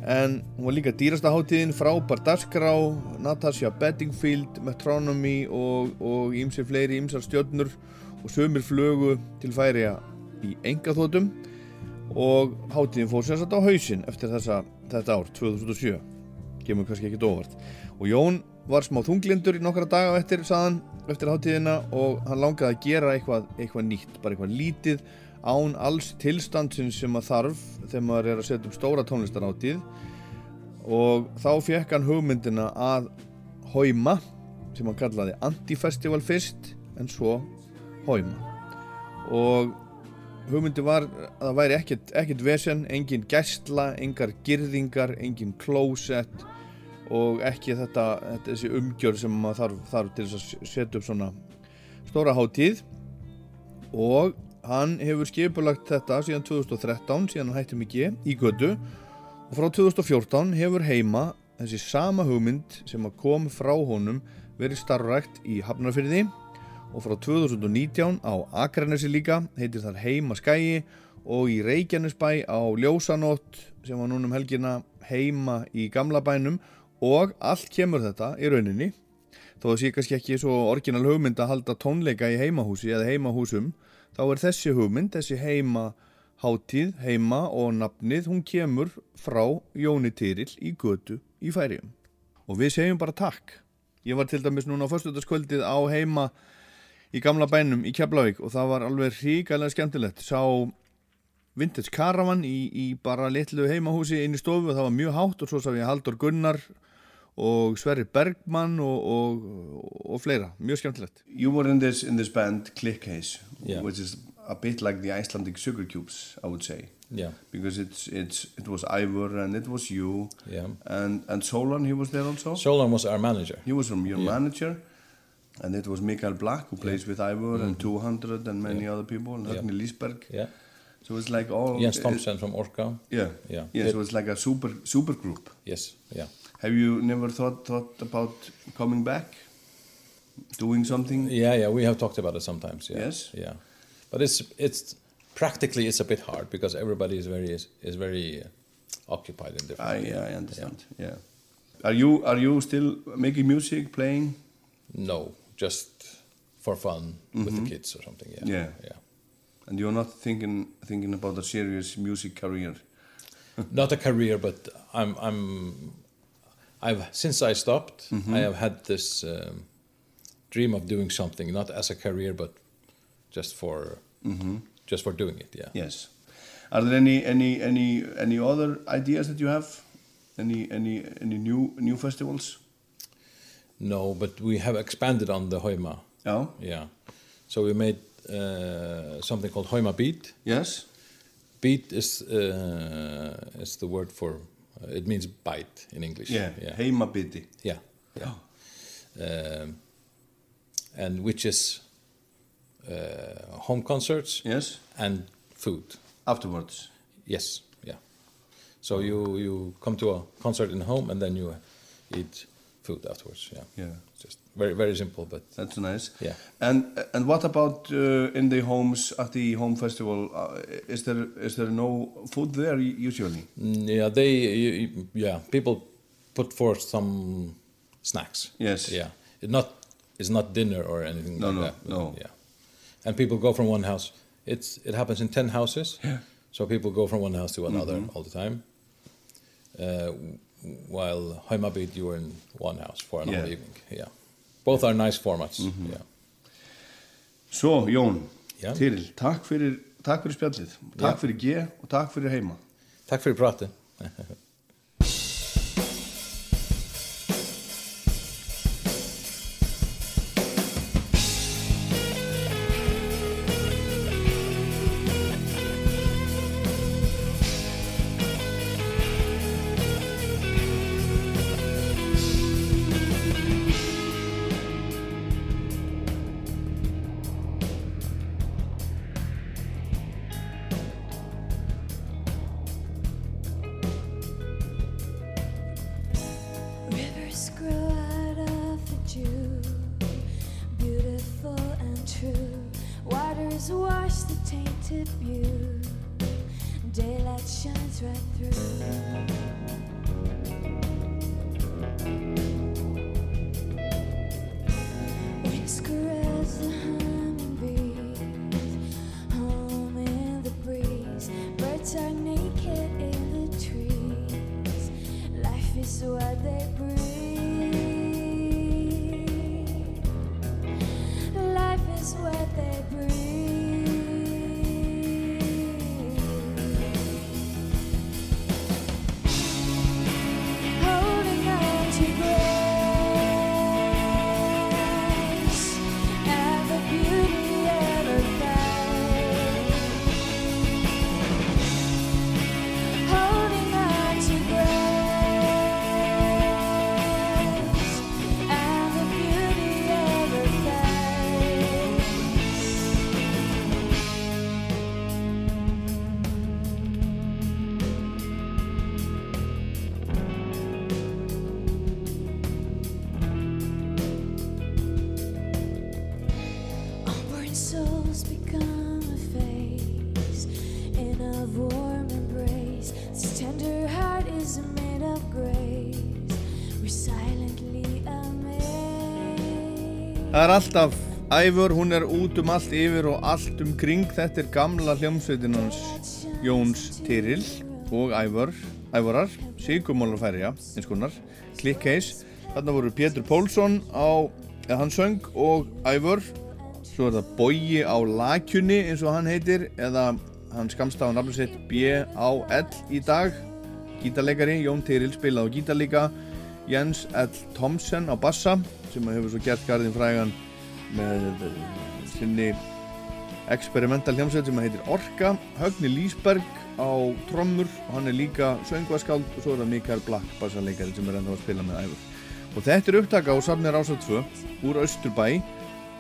en hún var líka dýrasta hátíðin, frábær dagskrá, Natasha Bedingfield, Metronomy og, ímsir fleiri ímsar stjörnur og sömur flögu til færiða í engaþótum og hátíðin fór sérsagt á hausinn eftir þessa, þetta ár, 2007 kemur kannski ekkit óvart. Og Jón var smá þunglindur í nokkra daga eftir saðan, eftir hátíðina og hann langaði að gera eitthvað, eitthvað nýtt bara eitthvað lítið án alls tilstandsins sem að þarf þegar maður er að setja upp stóra tónlistaráttíð og þá fekk hann hugmyndina að Hauma sem hann kallaði Antifestival fyrst en svo Hauma og hugmyndi var að það væri ekkert, ekkert vesen, engin gæsla, engar girðingar, engin klósett og ekki þetta, þetta þessi umgjör sem maður þarf, þarf til að setja upp svona stóra hátíð. Og hann hefur skipulagt þetta síðan 2013, síðan hann hætti mikið í götu. Og frá 2014 hefur heima þessi sama hugmynd sem kom frá honum verið starfrækt í Hafnarfyrði og frá 2019 á Akranesi líka heitir þar heima skæi og í Reykjanesbæ á Ljósanótt sem var núna um helgina heima í gamla bænum. Og allt kemur þetta í rauninni. Þó það sé kannski ekki svo orginal hugmynd að halda tónleika í heimahúsi eða heimahúsum þá er þessi hugmynd, þessi heima hátíð, heima og nafnið, hún kemur frá Jóni Tyril í götu í færium. Og við segjum bara takk. Ég var til dæmis núna á fyrstutaskvöldið á heima í gamla bænum í Keflavík og það var alveg ríkalega skemmtilegt. Sá vintage caravan í, í bara litlu heimahúsi inn í stofu og það var mjög hátt og svo sá ég Haldur Gunnar og Sverri Bergmann og, og, og fleira, mjög skemmtilegt You were in this in this band Click Case, Yeah. which is a bit like the Icelandic Sugar Cubes, I would say. Yeah. Because it's it's it was Ivor and it was you. Yeah. And and Solan, he was there also. Solan was our manager. He was from your Yeah. manager. And it was Mikael Black who plays with Ivor and Mhm. 200 and many Yeah. other people and Yeah. Högni Lisberg. Yeah. So it's like all Jens it- Thompson from Orca. Yeah. Yeah. Yeah, It- so it's like a super super group. Yes, yeah. Have you never thought thought about coming back? Doing something? Yeah, yeah, we have talked about it sometimes. Yeah. Yes? Yeah, but it's it's practically it's a bit hard because everybody is very is, is very uh, occupied in different. I, yeah, I understand. Yeah. Are you are you still making music, playing? No, just for fun with Mhm. the kids or something. Yeah. Yeah. Yeah. And you're not thinking thinking about a serious music career. Not a career, but I'm I'm I've since I stopped, Mhm. I have had this um, dream of doing something, not as a career, but just for Mhm. just for doing it. Yeah. Yes. Are there any any any any other ideas that you have? Any any any new new festivals? No, but we have expanded on the Hoima. Oh. Yeah. So we made uh, something called Hoima Beat. Yes. Beat is uh, is the word for it means bite in English. Yeah. Yeah. Heimabiti. Yeah. Yeah. Um, and which is uh, home concerts. Yes. And food. Afterwards. Yes. Yeah. So you you come to a concert in home and then you eat food afterwards. Yeah. Yeah. Just very very simple, but That's nice. Yeah. And and what about uh, in the homes at the home festival? Uh, is there is there no food there usually? Mm, Yeah, they yeah people put forth some snacks. Yes. Yeah, it not it's not dinner or anything No, like no, that. no. Yeah, and people go from one house. It's it happens in ten houses. Yeah. So people go from one house to another Mhm. all the time. Uh, while Heimabeat you were in one house for an Yeah. evening. Yeah, both are nice formats. Yeah. Svo, Jón, Já. Tyril, takk fyrir, takk fyrir spjallið, takk Já. fyrir G og takk fyrir heima. Tack för pratet. alltaf Ævör, hún er út um allt yfir og allt um kring. Þetta er gamla hljómsveitin hans Jóns Tyril og Ævör, Ævorar, Sigurmólar færja, eins konar, Clickcase. Þarna voru Pétur Pólsson á, eða hann söng og Ævör. Svo er það Bogi á lakjunni eins og hann heitir, eða hann skamst á nafnum sitt B.A.L. í dag. Gítarleikari, Jón Tyril spilaði á gítar líka. Jens L. Thomsen á bassa sem hefur svo gert garðin frægan með eh, sinni experimental hljómsveit sem heitir Orka Högni Lísberg á trommur og hann er líka söngvaskáld og svo er það Mikael Black bassarleikari sem er ennþá að spila með æfur og þetta er upptaka á Safni Rása 2 úr Östurbæ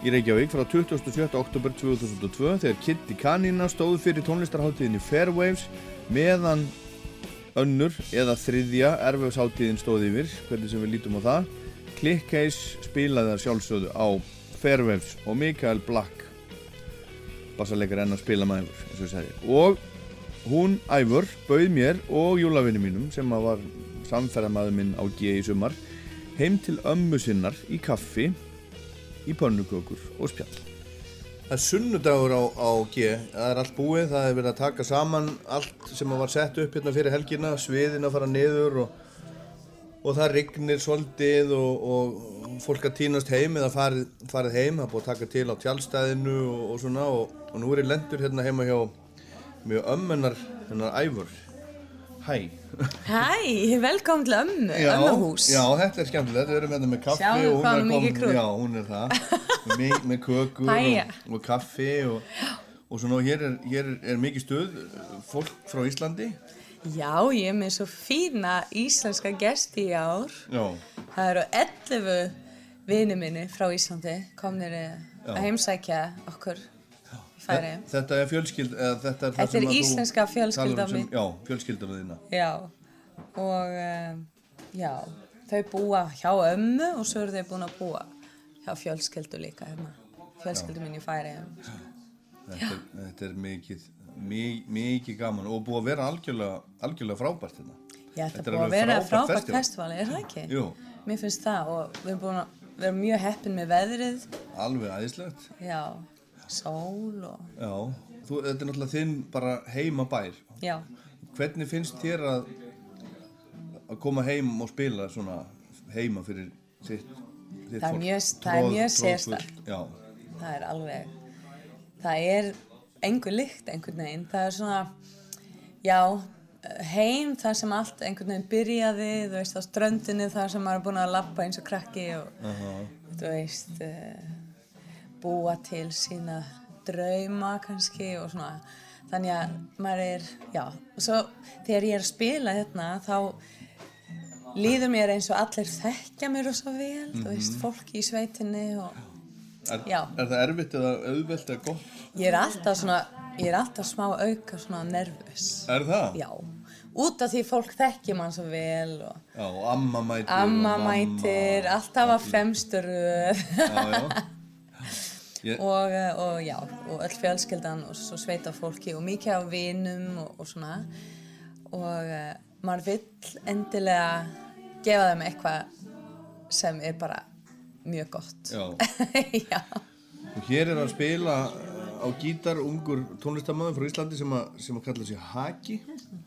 í Reykjavík frá 27. oktober 2002 þegar Kitty Kanina stóð fyrir tónlistarháttíðinni Fairwaves meðan önnur eða þriðja erfjöfsháttíðin stóð yfir hvernig sem við lítum á það Clickcase spilaði það sjálfsögðu á Fairwaves og Mikael Black. Bassarleikar enn að spila með eins og hún Ævur bauð mér og júlavinni mínum sem var samferðamaður minn á G í sumar heim til ömmu sinnar í kaffi í pönnukökur og spjall. Það er sunnudagur á, á G, það er allt búið, það er verið að taka saman allt sem var sett upp hérna fyrir helgina, sviðin að fara niður og, og það rignir svolítið og, og fólk að tínast heim eða farið, farið heim, það er búið að taka til á tjálstæðinu og, og svona og, og nú er ég lendur hérna heima hjá mjög ömmennar hennar æfur. Hæ. Hæ, velkom til ömmu, ömmuhús. Já, þetta er skemmtilegt, við erum hérna með kaffi Sjáðu og hún hvað er krútt. Já, hún er það, með, með kökur og, og kaffi og, og svona og hér er, hér er, er mikið stuð, fólk frá Íslandi. Já, ég er með svo fína íslenska gesti í ár. Já, Það eru 11 vini minni frá Íslandi komnir Já. að heimsækja okkur í færi. þetta er fjölskyld, eða þetta er það Þetta sem er að þú íslenska fjölskyldan talar um sem- mín. Já, fjölskyldana þína. Já, og um, já, þau búa hjá ömmu og svo eru þau búin að búa hjá fjölskyldu líka hérna. Fjölskyldu mín í færi. Þetta er, þetta er mikið, mikið, gaman og búið að vera algjörlega, algjörlega frábært hérna. Já, þetta búið að vera frábært frábært festival. festivali, er það ekki? Jú. Mér finnst það og við erum búin að vera mjög heppin með veðrið. Alveg æðislegt. Já, sól og... Já, þú, þetta er náttúrulega þinn bara heima bær. Já. Hvernig finnst þér að, að koma heim og spila svona heima fyrir sitt, sitt Það er fólk? mjög- það er mjög sérstakt. Já, það er alveg það er engur lykt einhvern veginn það er svona já, heim þar sem allt einhvern veginn byrjaði þú veist á ströndinu þar sem maður er búin að lappa eins og krakki og Aha. þú veist uh, búa til sína drauma kannski og svona þannig að maður er, já og svo þegar ég er að spila hérna þá líður mér eins og allir þekkja mér og svo vel þú veist, Mhm. fólk í sveitinni og er, er það erfitt eða auðvelt eða gott? Ég er alltaf svona, ég er alltaf smá auka svona nervus. Er það? Já. Út af því fólk þekkir mann svo vel og Já, og amma mætir amma mætir, alltaf að fremstu röð. Já, já. Ég- og, eh, og já, og öll fjölskyldan og svo sveita fólki og mikið af vinum og, og svona. Og uh, maður vill endilega gefa þeim eitthvað sem er bara mjög gott. Já. Og hér er að spila á gítar ungur tónlistamöður frá Íslandi sem að, sem að kalla sig Haki.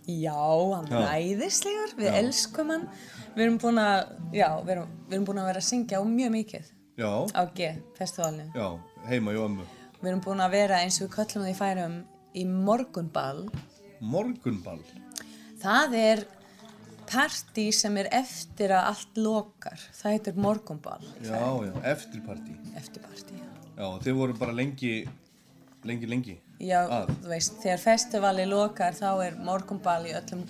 Já, hann Já. er æðislegur, við Já. elskum hann. Við erum búin að, já, við erum, við erum búin að vera að syngja á mjög mikið Já, á G-festivalinu. já, heima hjá ömmu. Við erum búin að vera eins og við köllum það í færum í morgunball. Morgunball. Það er partí sem er eftir að allt lokar. Það heitir morgunball. Já, já, eftirparti. Eftirparti, já. Já, þið voru bara lengi, lengi, lengi. Já, Að. þú veist, þegar festivali lokar þá er morgunball í öllum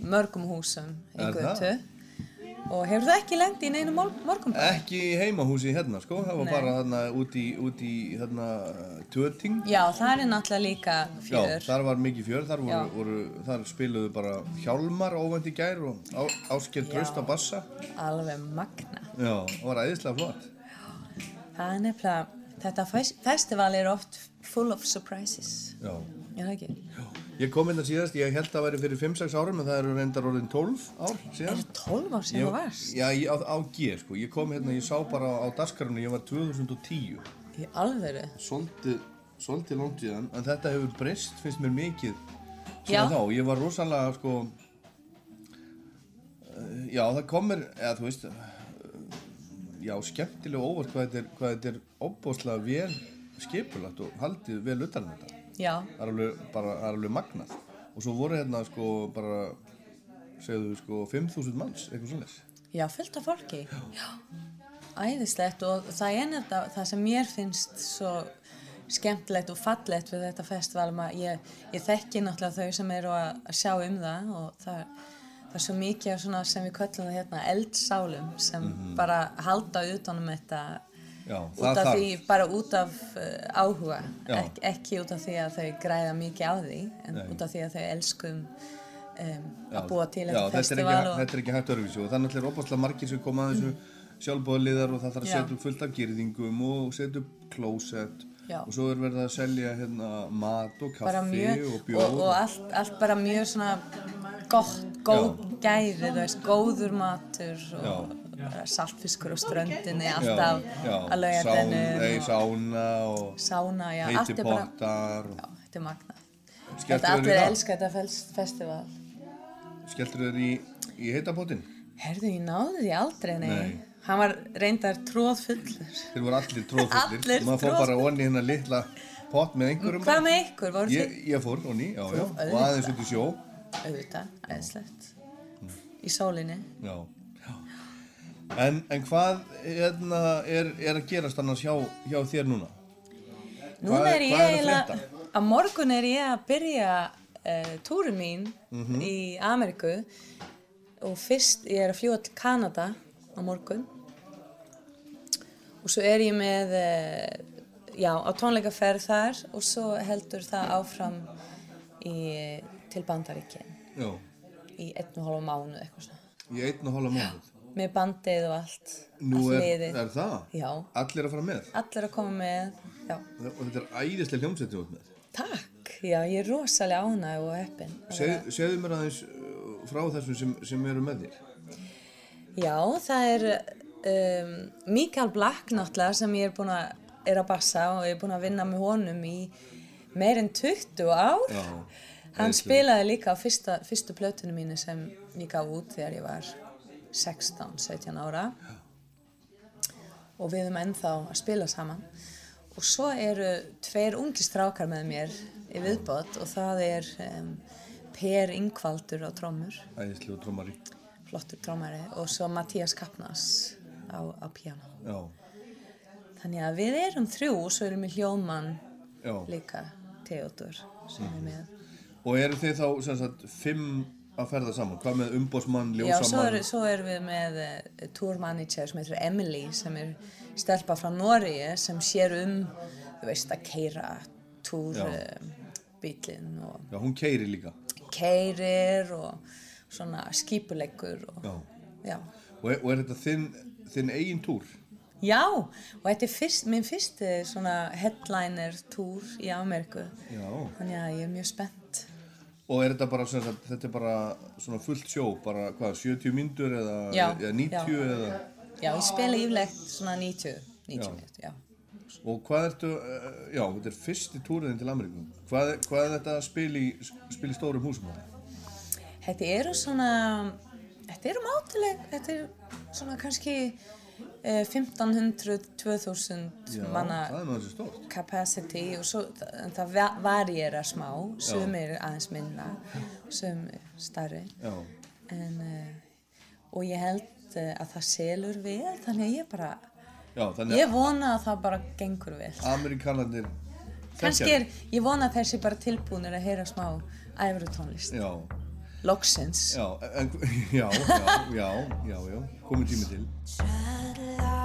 mörgum húsum í? Götu. Og hefur það ekki lengt í neinu mor morgunball? Ekki í heimahúsi hérna, sko. Það var Nei. bara þarna út í, út í þarna töting. Já, það er náttúrulega líka fjör. Já, þar var mikið fjör, þar, voru, Já. voru, þar spiluðu bara Hjálmar óvænt í gær og á, Ásker Traust á bassa. Alveg magna. Já, það var æðislega flott. Það er nefnilega, þetta fes festival er oft full of surprises. Já. Já, það ekki? Ég kom hérna síðast, ég held að það væri fyrir 5-6 árum en það eru reyndar orðin 12 ár síðan. Er 12 ár síðan þú varst? Já, ég, á, á G, sko. Ég kom hérna, ég sá bara á daskarunni, ég var 2010. Í alvöru? Svolítið, svolítið langt síðan, en þetta hefur breyst, finnst mér mikið Já. síðan þá. Ég var rosalega, sko, uh, já, það komir, eða þú veist, já, skemmtilega óvart hvað þetta er, hvað þetta er óbúslega vel skipulagt og haldið vel utan um þetta. Já. Það er alveg, bara, það er alveg magnað. Og svo voru hérna, sko, bara, segðu, sko, 5.000 manns, eitthvað svoleiðis. Já, fullt af fólki. Já. Æðislegt og það er nefnilega það sem mér finnst svo skemmtilegt og fallegt við þetta festival maður, ég, ég þekki náttúrulega þau sem eru að, að sjá um það og það, það er svo mikið af svona sem við köllum það hérna eldsálum sem Mhm. bara halda utanum þetta Já, út af því, bara út af uh, áhuga. Ek, ekki út af því að þau græða mikið á því en Nei. út af því að þau elskum um, Já, að búa til þetta þetta er festival ekki, og, þetta er ekki hægt öðruvísi og það er óbúslega margir sem koma að þessu sjálfbóðaliðar og það þarf að setja upp fullt af girðingum og setja upp klósett og svo er verið að selja hérna mat og kaffi og og, bjór og allt, allt bara mjög svona gott, góð gæri, góður matur og saltfiskur á ströndinni, alltaf að nei, sána og sána, já, heiti pottar og já, þetta er. Skelltu Þetta allir það? elska þetta festival. skelltur þér í, í heitapottin Herðu, ég náði því aldrei, nei. Nei. Hann var reyndar tróðfullur. þeir voru allir tróðfullir Allir maður fór bara onni hérna litla pott með einhverjum Hvað með ykkur, voru ég, þið? ég fór onni, já, Þú, já, og auðvitað. aðeins út í sjó Auðvitað, æðislegt. Í sólinni. Já. En, en hvað hérna, er, er að gerast annars hjá, hjá þér núna? Núna Hvað- er ég að eiginlega, á morgun er ég að byrja uh, túrin mín Mhm. í Ameríku og fyrst ég er að fljúa til Kanada á morgun og svo er ég með, uh, já, á tónleikaferð þar og svo heldur það áfram í, til Bandaríkinn Já, í einn og hálfa mánu eitthvað svona. í einn og hálfa mánuð. Með bandið og allt, Nú allt er, er það? Já. Allir að fara með? Allir að koma með, já. Og þetta er æðislega hljómsveitin út með. Takk, já, ég er rosalega ánæg og heppin. segðu mér aðeins uh, frá þessum sem, sem eru með þér. Já, það er um, Mikael Black náttúrulega sem ég er búin að, er að bassa og ég er búin að vinna með honum í meir en 20 ár. Já. Hann spilaði líka á fyrsta, fyrstu plötunum mínu sem ég gaf út þegar ég var 16-17 ára og við erum ennþá að spila saman og svo eru tveir ungi strákar með mér í viðbót og það er um, Per Ingvaldur á trómur, Æðislega trómari. flottur trómari og svo Mattias Kapnas á, á piano. Já, Þannig að við erum þrjú og svo erum við hljóðmann Já. líka, Theodor sem er með. og eru þið þá sagt fimm að ferða saman? Hvað með umbósmann, Já, ljósamann? svo, er, svo erum við með uh, tour manager sem heitir Emily sem er stelpa frá Noregi sem sér um, þú veist, að keira túr Já. uh, Já, hún keiri líka. keirir og svona skipuleggur og Já. já. Og er, og er þetta þinn, þinn eigin túr? Já, og þetta er fyrst, minn fyrsti svona headliner túr í Ameríku. Já. Þannig að ég er mjög spennt. Og er þetta bara, sagt, þetta er bara svona fullt sjó, bara hvað, 70 myndur eða, eða 90 já. eða? Já, ég spila yfirlegt svona 90, 90 Já. minútur, já. Og hvað ertu, eh, já, þetta er fyrsti túriðin til Ameríku. Hvað, hvað er þetta að spila í, spila í stórum húsum? Þetta eru svona, þetta eru mátuleg, þetta er svona kannski eh, 1500-2000 Já, manna er capacity og svo, það va- varierar smá, sumir aðeins minna, sumir stærri. Já. En, uh, og ég held uh, að það selur vel, þannig að ég bara, Já, þannig ég vona að það bara gengur vel. Amerikanarnir Kannski er, ég vona að þessi bara tilbúinir að heyra smá æfru tónlist. Já. Loksins. Já, en, já, já, já, já, já, komið tími til. Love.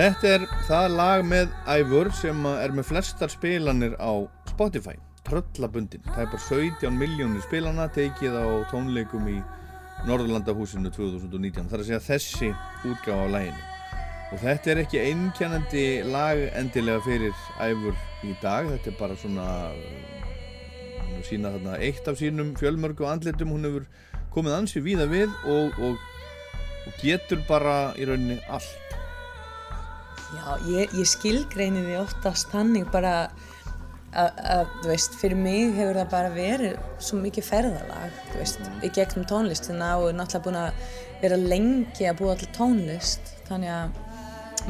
Þetta er það lag með Ævur sem er með flestar spilanir á Spotify, Tröllabundin. Það er bara 17 miljónir spilana tekið á tónleikum í Norðurlandahúsinu 2019. Það er að segja þessi útgáfa af laginu. Og þetta er ekki einkennandi lag endilega fyrir Ævur í dag. Þetta er bara svona, hún er sína þarna eitt af sínum fjölmörgu andlitum. Hún hefur komið ansi víða við og, og, og getur bara í rauninni allt. Já, ég, ég skilgreini því oftast þannig bara að, að, þú veist, fyrir mig hefur það bara verið svo mikið ferðalag, þú veist, í gegnum tónlistina og er náttúrulega búin að vera lengi að búa til tónlist, þannig að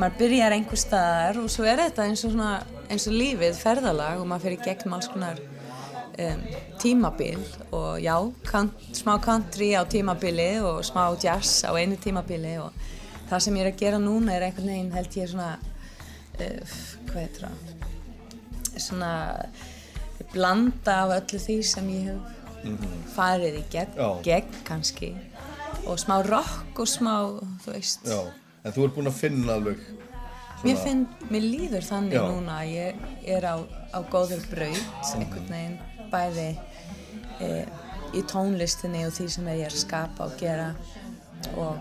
maður byrjar einhver staðar og svo er þetta eins og, svona, eins og lífið ferðalag og maður fyrir gegnum alls konar um, tímabil og já, kant, smá country á tímabili og smá jazz á einu tímabili og það sem ég er að gera núna er einhvern veginn held ég svona uh, hvað heitir það? Svona blanda af öllu því sem ég hef Mhm. farið í gegn, gegn kannski. Og smá rock og smá þú veist. Já, en þú ert búinn að finna alveg mér, finn, mér líður þannig Já. núna að ég er á, á góður braut einhvern veginn bæði e, í tónlistinni og því sem ég er að skapa og gera og,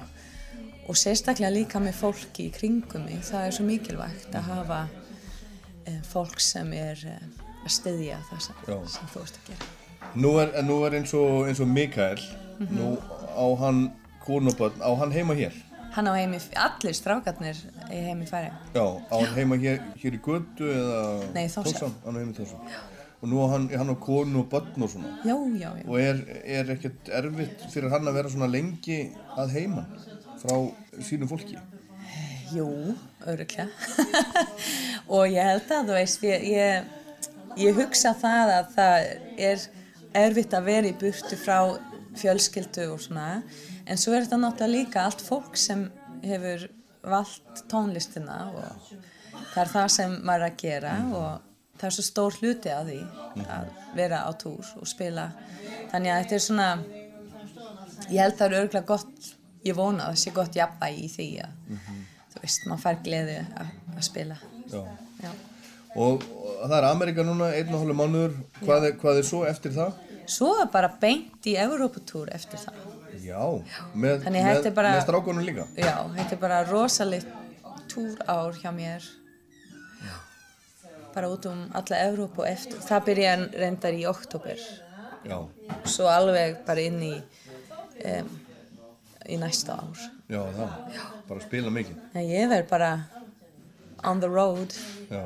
og sérstaklega líka með fólki í kringum mig. Það er svo mikilvægt að hafa e, fólk sem er e, að styðja það sem, sem þú ert að gera. Nú er, nú er eins og, eins og Mikael. Mhm. Nú á hann konuböld, á hann heima hér? Hann á heimi, allir strákarnir í heimi færi Já, á hann heima hér, hér í götu eða Nei, heima Þórsson Og nú á hann, hann á konu og börn og svona? Já, já, já. Og er, er ekkert erfitt fyrir hann að vera svona lengi að heiman frá sínu fólki? Jú, öruglega. og ég held að, þú veist, ég, ég, ég hugsa það að það er erfitt að vera í burtu frá fjölskyldu og svona en svo er þetta náttúrulega líka allt fólk sem hefur valt tónlistina og það er það sem maður er að gera og það er svo stór hluti af því að vera á túr og spila. Þannig að þetta er svona ég held það er örgulega gott ég vona að það sé gott jafnvægi í því að þú veist, maður fær gleði að, spila Já. Já. Og, og það er Amerika núna, einn og hálfu mánuður, hvað er, hvað er svo eftir það? svo er bara beint í Evróputúr eftir það Já, með, með, bara- með strákunum líka? Já, þetta er bara rosalit túrár hjá mér. Bara út um alla Evrópu og eftir. Það byrja reyndar í oktober. Já. Svo alveg bara inn í, um, í næsta ár. Já, það, bara spila mikið. En ég verð bara on the road Já,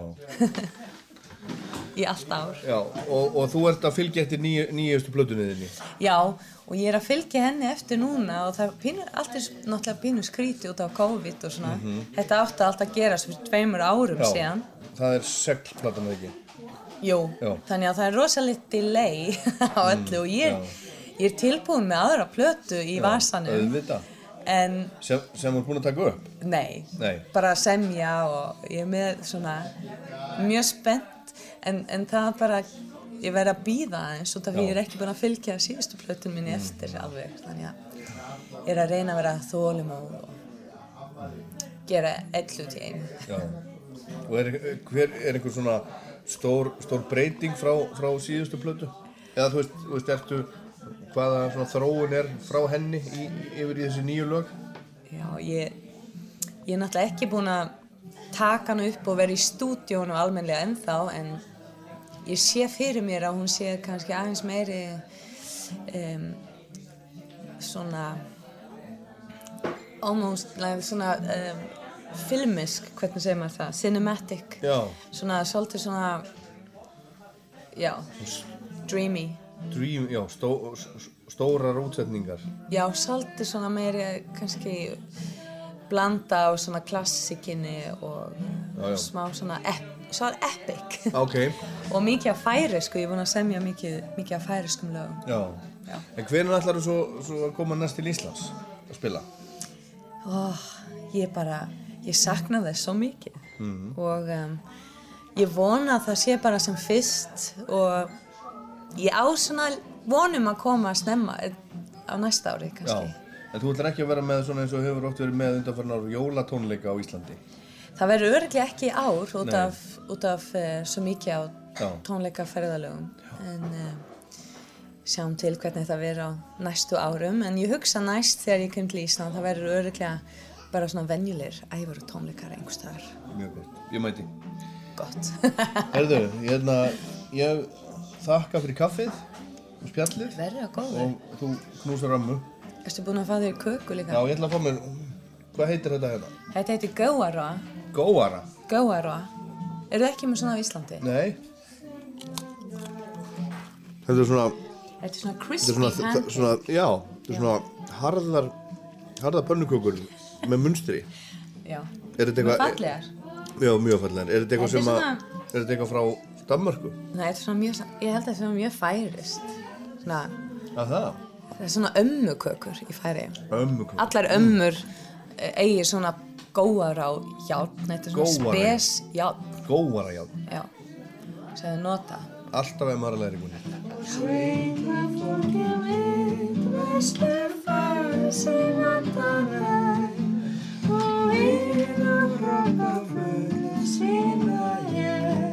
í allt ár. já og, og þú ert að fylgja eftir nýju, nýjustu plötunni þinni. Já, og ég er að fylgja henni eftir núna og það pínur, allt er náttúrulega pínur skríti út af COVID og svona. Mhm. Þetta átti allt að gerast fyrir tveimur árum Já. síðan. Það er seglplatan ekki? Jú, Já. þannig að það er rosalegt delay á öllu og ég ég er tilbúin með aðra plötu í vasanum Auðvitað. en Sem, sem er búin að taka upp? nei, Nei. bara semja og ég er með svona mjög spennt en, en það er bara ég verð að býða út af því Já. ég er ekki búin að fylgja síðustu plötun minni eftir alveg þannig að ég er að reyna að vera þólum og gera eitt hlut í einu Já. Og er, hver er einhver svona stór, stór breyting frá, frá síðustu plötu? Eða þú veist, þú veist, ertu hvaða þróun er frá henni í, yfir í þessi nýju lög? Já, ég, ég er náttúrulega ekki búin að taka hana upp og vera í stúdíónu almennilega ennþá en ég sé fyrir mér að hún sé kannski aðeins meiri um, svona almost like, svona um, filmisk, hvernig segir maður það, cinematic Já. svona svolítið svona já, dreamy Dream, já, stó, stórar útsetningar. Já, svolítið svona meiri kannski blanda á svona klassikinni og Já, já. smá svona ep, epic Ok, og mikið af færisku, ég er búin að semja mikið, mikið af færiskum lögum já. Já. En hvernig ætlar þú svo, svo að koma næst til Íslands að spila? oh, ég bara, ég sakna þess svo mikið Mhm. og um, ég vona að það sé bara sem fyrst og ég á svona vonum að koma að snemma eh, á næsta ári kannski Já. En þú ætlar ekki að vera með svona eins og hefur oft verið með undanfarnar jólatónleika á Íslandi? Það verður örglega ekki ár út Nei. af, út af uh, svo mikið á Já. tónleika ferðalögum en uh, sjáum til hvernig það verður á næstu árum en ég hugsa næst þegar ég kem til Ísland það verður örglega bara svona venjulegir æfur tónleikar einhvers staðar Mjög gott, ég mæti. Gott. Herðu, ég, hérna, ég þakka fyrir kaffið og spjallið Verður það góður. og þú knúsar ömmu. Erstu búin að fá þér köku líka? Já, ég ætla að fá mér, hvað heitir þetta hérna? Þetta heitir Gauará Góara? Gauará Eru þið ekki með svona á Íslandi? Nei. Þetta er svona, Þetta er svona þetta crispy er svona, pancake. svona, já, þetta er svona harðar, harðar pönnukökur með munstri. Já. Er þetta eitthvað? fallegar. Já, mjög fallegar. Er þetta eitthvað Þetta er sem að, er þetta eitthvað frá Danmörku? Nei, þetta er svona mjög, ég held að þetta er mjög færist Svona, Að það? það er svona ömmukökur í færi Ömmukökur. Allar ömmur mm. eigir svona góðar á járn Þetta er svona Góðara spes járn Góara, já. Já, sem þau nota Alltaf ef maður er að læra andar er og eina fráka full sína ég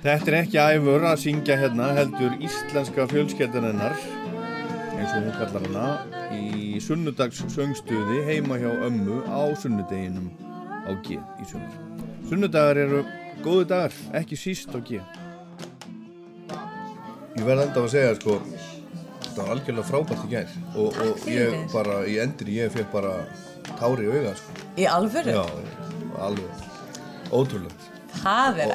Þetta er ekki æfur að syngja hérna, heldur íslenska fjölskeldan hennar. eins og hún kallar hana í sunnudags söngstuði heima hjá ömmu á sunnudeginum á G í sumar. Sunnudagar eru góðu dagar, ekki síst á G. Ég verð enda að segja sko þetta var algjörlega frábært í gær og, og ég bara, í endur ég fekk bara tári í auga sko Í alvöru? Já, alveg ótrúlega Það er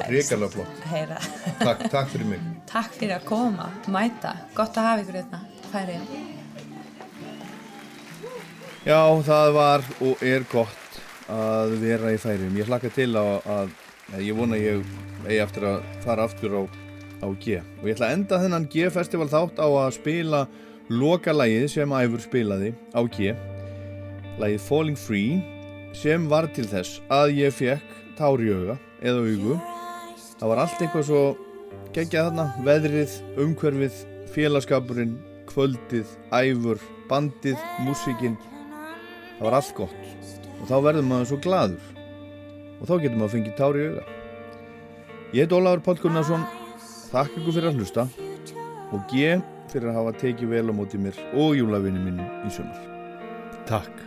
Heyra. takk, takk fyrir mig Takk fyrir að koma, mæta. Gott að hafa ykkur hérna. Færi. Já, það var og er gott að vera í færum. Ég hlakka til að, að, að ég vona ég eigi eftir að fara aftur á, á G. Og ég ætla að enda þennan G-festival þátt á að spila lokalagið sem Æfur spilaði á G. Lagið Falling Free sem var til þess að ég fekk tár í auga eða augu. Það var allt eitthvað svo geggjað þarna, veðrið, umhverfið, félagskapurinn, kvöldið, æfur, bandið, músikinn það var allt gott. Og þá verður maður svo gladur og þá getur maður fengið tár í auga. Ég heit Ólafur Páll Gunnarsson þakka ykkur fyrir að hlusta. Og G fyrir að hafa tekið vel á móti mér og júlavinni minn í sumar. Takk